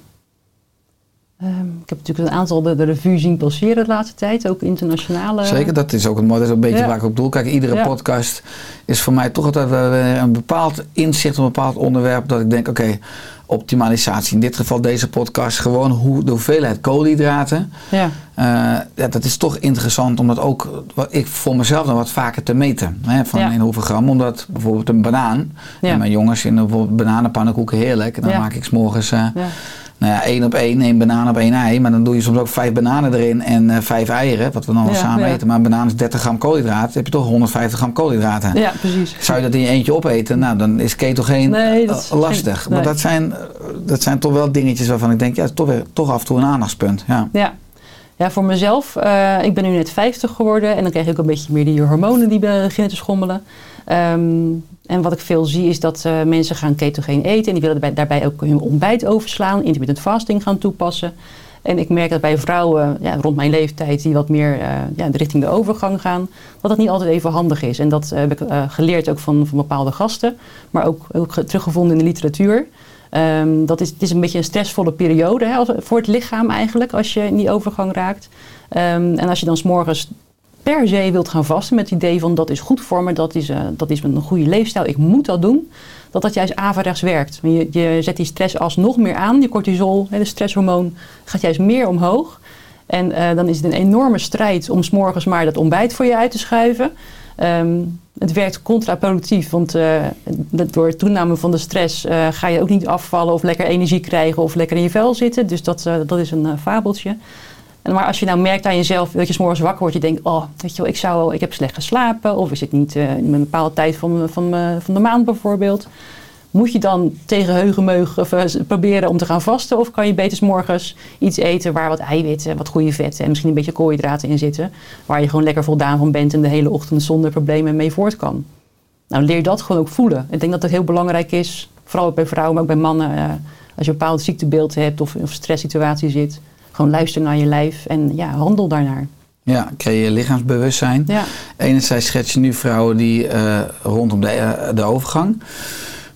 Ehm, ik heb natuurlijk een aantal de, de revue zien passeren de laatste tijd, ook internationale. Zeker, dat is ook een, dat is een beetje Ja. waar ik op doel. Kijk, iedere Ja. podcast is voor mij toch altijd weer een bepaald inzicht, een bepaald onderwerp. Dat ik denk, oké, optimalisatie. In dit geval deze podcast, gewoon hoe, de hoeveelheid koolhydraten. Ja, Eh, ja, dat is toch interessant om dat ook, wat ik voor mezelf dan wat vaker te meten. Hè, van Ja. in hoeveel gram. Omdat bijvoorbeeld een banaan. Ja. En mijn jongens vinden bijvoorbeeld bananenpannenkoeken heerlijk. En dan maak ik s'morgens eh ja, nou ja, één op één, één banaan op één ei. Maar dan doe je soms ook vijf bananen erin en eh, vijf eieren, wat we dan wel Ja, samen ja. eten. Maar een banaan is 30 gram koolhydraten, dan heb je toch 150 gram koolhydraten. Ja, precies. Zou je dat in je eentje opeten, nou dan is ketogeen Nee, dat is eh, lastig. geen- Maar dat zijn, eh, dat zijn toch wel dingetjes waarvan ik denk, ja, toch, weer, toch af en toe een aandachtspunt. Ja. Ja. Ja, voor mezelf, ik ben nu net 50 geworden en dan krijg ik ook een beetje meer die hormonen die beginnen te schommelen. Ehm, en wat ik veel zie is dat eh, mensen gaan ketogeen eten en die willen daarbij, ook hun ontbijt overslaan, intermittent fasting gaan toepassen. En ik merk dat bij vrouwen ja, rond mijn leeftijd die wat meer eh, ja, richting de overgang gaan, dat dat niet altijd even handig is. En dat eh, heb ik geleerd ook van, van bepaalde gasten, maar ook, ook ge- teruggevonden in de literatuur. Ehm, dat is, het is een beetje een stressvolle periode hè, voor het lichaam eigenlijk, als je in die overgang raakt. Ehm, en als je dan s'morgens per se wilt gaan vasten met het idee van dat is goed voor me, dat is, eh, dat is een goede leefstijl, ik moet dat doen. Dat dat juist averechts werkt. Je, je zet die stress als nog meer aan, die cortisol, de stresshormoon, gaat juist meer omhoog. En eh, dan is het een enorme strijd om s'morgens maar dat ontbijt voor je uit te schuiven. Ehm, het werkt contraproductief, want dat- door toename van de stress ga je ook niet afvallen of lekker energie krijgen of lekker in je vel zitten. Dus dat, dat is een fabeltje. Maar als je nou merkt aan jezelf dat je morgens wakker wordt, je denkt, oh, weet je wel, ik, zou, ik heb slecht geslapen of ik zit niet eh, in een bepaalde tijd van, van, eh, van de maand bijvoorbeeld. Moet je dan tegen heugenmeug of, eh, proberen om te gaan vasten? Of kan je beter morgens iets eten waar wat eiwitten, wat goede vetten en misschien een beetje koolhydraten in zitten. Waar je gewoon lekker voldaan van bent en de hele ochtend zonder problemen mee voort kan. Nou, leer dat gewoon ook voelen. Ik denk dat dat heel belangrijk is, vooral bij vrouwen, maar ook bij mannen. eh, als je een bepaald ziektebeeld hebt of een stresssituatie zit. Gewoon luister naar je lijf en ja, handel daarnaar. Ja, creëer lichaamsbewustzijn. Ja, Enerzijds schets je nu vrouwen die eh, rondom de, eh, de overgang,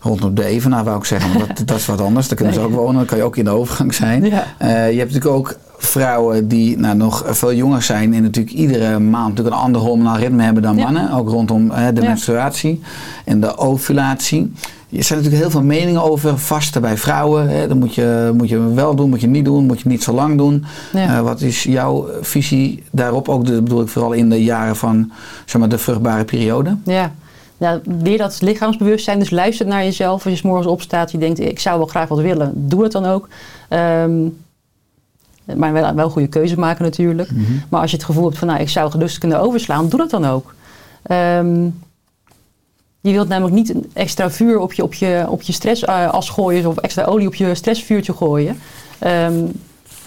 rondom de evenaar wou ik zeggen, maar dat, [laughs] dat is wat anders. Daar kunnen ze ook wonen, dan kan je ook in de overgang zijn. ja. Eh, je hebt natuurlijk ook vrouwen die nou, nog veel jonger zijn en natuurlijk iedere maand natuurlijk een ander hormonaal ritme hebben dan Ja. mannen. Ook rondom eh, de Ja. menstruatie en de ovulatie. Er zijn natuurlijk heel veel meningen over vasten bij vrouwen. Hè. Dat moet je, moet je wel doen, moet je niet doen, moet je niet zo lang doen. Ja. Eh, wat is jouw visie daarop? Ook de, bedoel ik vooral in de jaren van zeg maar, de vruchtbare periode. Ja. Ja, weer dat lichaamsbewustzijn. Dus luister naar jezelf. Als je 's morgens opstaat, je denkt, ik zou wel graag wat willen. Doe het dan ook. Ehm, maar wel, wel goede keuze maken natuurlijk. Maar als je het gevoel hebt van, nou, ik zou gerust kunnen overslaan, doe dat dan ook. Ehm, je wilt namelijk niet een extra vuur op je, op je, op je stressas gooien of extra olie op je stressvuurtje gooien. Ehm,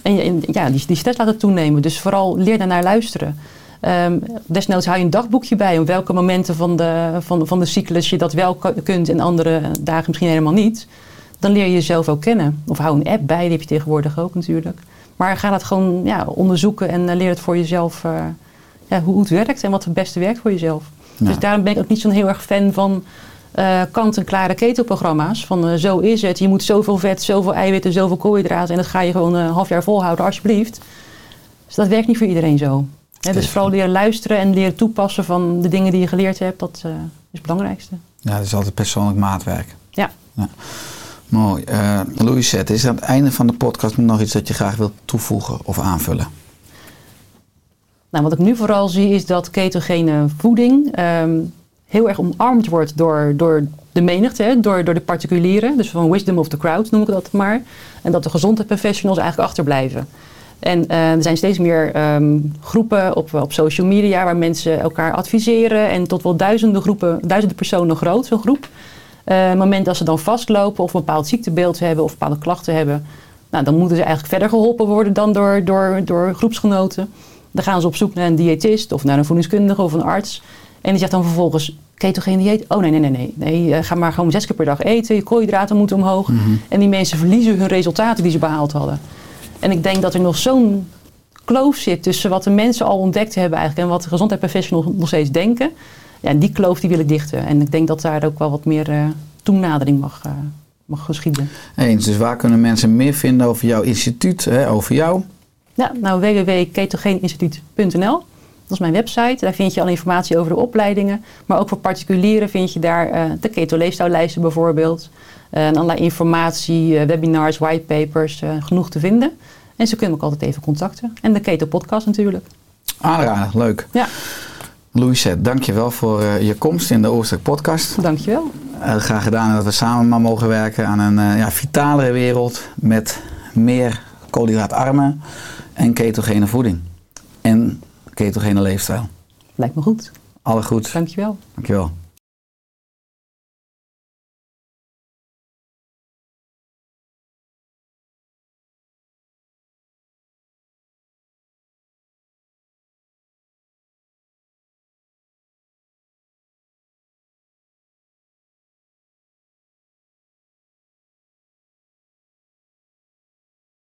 en, en ja, die, die stress laten toenemen. Dus vooral leer daarnaar luisteren. Ehm, desnoods hou je een dagboekje bij op welke momenten van de, van, van de cyclus je dat wel kunt en andere dagen misschien helemaal niet. Dan leer je jezelf ook kennen. Of hou een app bij, die heb je tegenwoordig ook natuurlijk. Maar ga dat gewoon ja, onderzoeken en eh, leer het voor jezelf eh, ja, hoe het werkt en wat het beste werkt voor jezelf. Ja. Dus daarom ben ik ook niet zo'n heel erg fan van eh kant-en-klare ketelprogramma's. Van zo is het, je moet zoveel vet, zoveel eiwitten, zoveel koolhydraten en dat ga je gewoon een half jaar volhouden, alsjeblieft. Dus dat werkt niet voor iedereen zo. Dus vooral leren luisteren en leren toepassen van de dingen die je geleerd hebt, dat is het belangrijkste. Ja, dat is altijd persoonlijk maatwerk. Ja. Mooi. Eh Louisette, is aan het einde van de podcast nog iets dat je graag wilt toevoegen of aanvullen? Nou, wat ik nu vooral zie is dat ketogene voeding ehm, heel erg omarmd wordt door, door de menigte, door, door de particulieren. Dus van wisdom of the crowd noem ik dat maar. En dat de gezondheidsprofessionals eigenlijk achterblijven. En eh, er zijn steeds meer ehm, groepen op, op social media waar mensen elkaar adviseren. En tot wel duizenden groepen, duizenden personen groot, zo'n groep. Eh, het moment dat ze dan vastlopen of een bepaald ziektebeeld hebben of bepaalde klachten hebben, nou, dan moeten ze eigenlijk verder geholpen worden dan door, door, door groepsgenoten. Dan gaan ze op zoek naar een diëtist of naar een voedingskundige of een arts. En die zegt dan vervolgens, ketogeen dieet? Oh nee, nee, nee, nee. nee eh, ga maar gewoon zes keer per dag eten. Je koolhydraten moeten omhoog. En die mensen verliezen hun resultaten die ze behaald hadden. En ik denk dat er nog zo'n kloof zit tussen wat de mensen al ontdekt hebben eigenlijk en wat de gezondheidsprofessionals nog steeds denken. Ja, en die kloof die wil ik dichten. En ik denk dat daar ook wel wat meer eh, toenadering mag, eh, mag geschieden. Eens, dus waar kunnen mensen meer vinden over jouw instituut, hè, over jou? Ja, nou www.ketogeeninstituut.nl. Dat is mijn website. Daar vind je al informatie over de opleidingen. Maar ook voor particulieren vind je daar eh, de keto-leefstijllijsten bijvoorbeeld. En allerlei informatie, webinars, whitepapers, genoeg te vinden. En ze kunnen me ook altijd even contacten. En de keto-podcast natuurlijk. Aanraden, leuk. Ja, Louisette, dankjewel voor eh, je komst in de Oorstek podcast. dankjewel. Eh, graag gedaan dat we samen maar mogen werken aan een eh, ja, vitalere wereld met meer koolhydraatarme en ketogene voeding. En ketogene leefstijl. Lijkt me goed. Alle goed. Dankjewel. Dankjewel.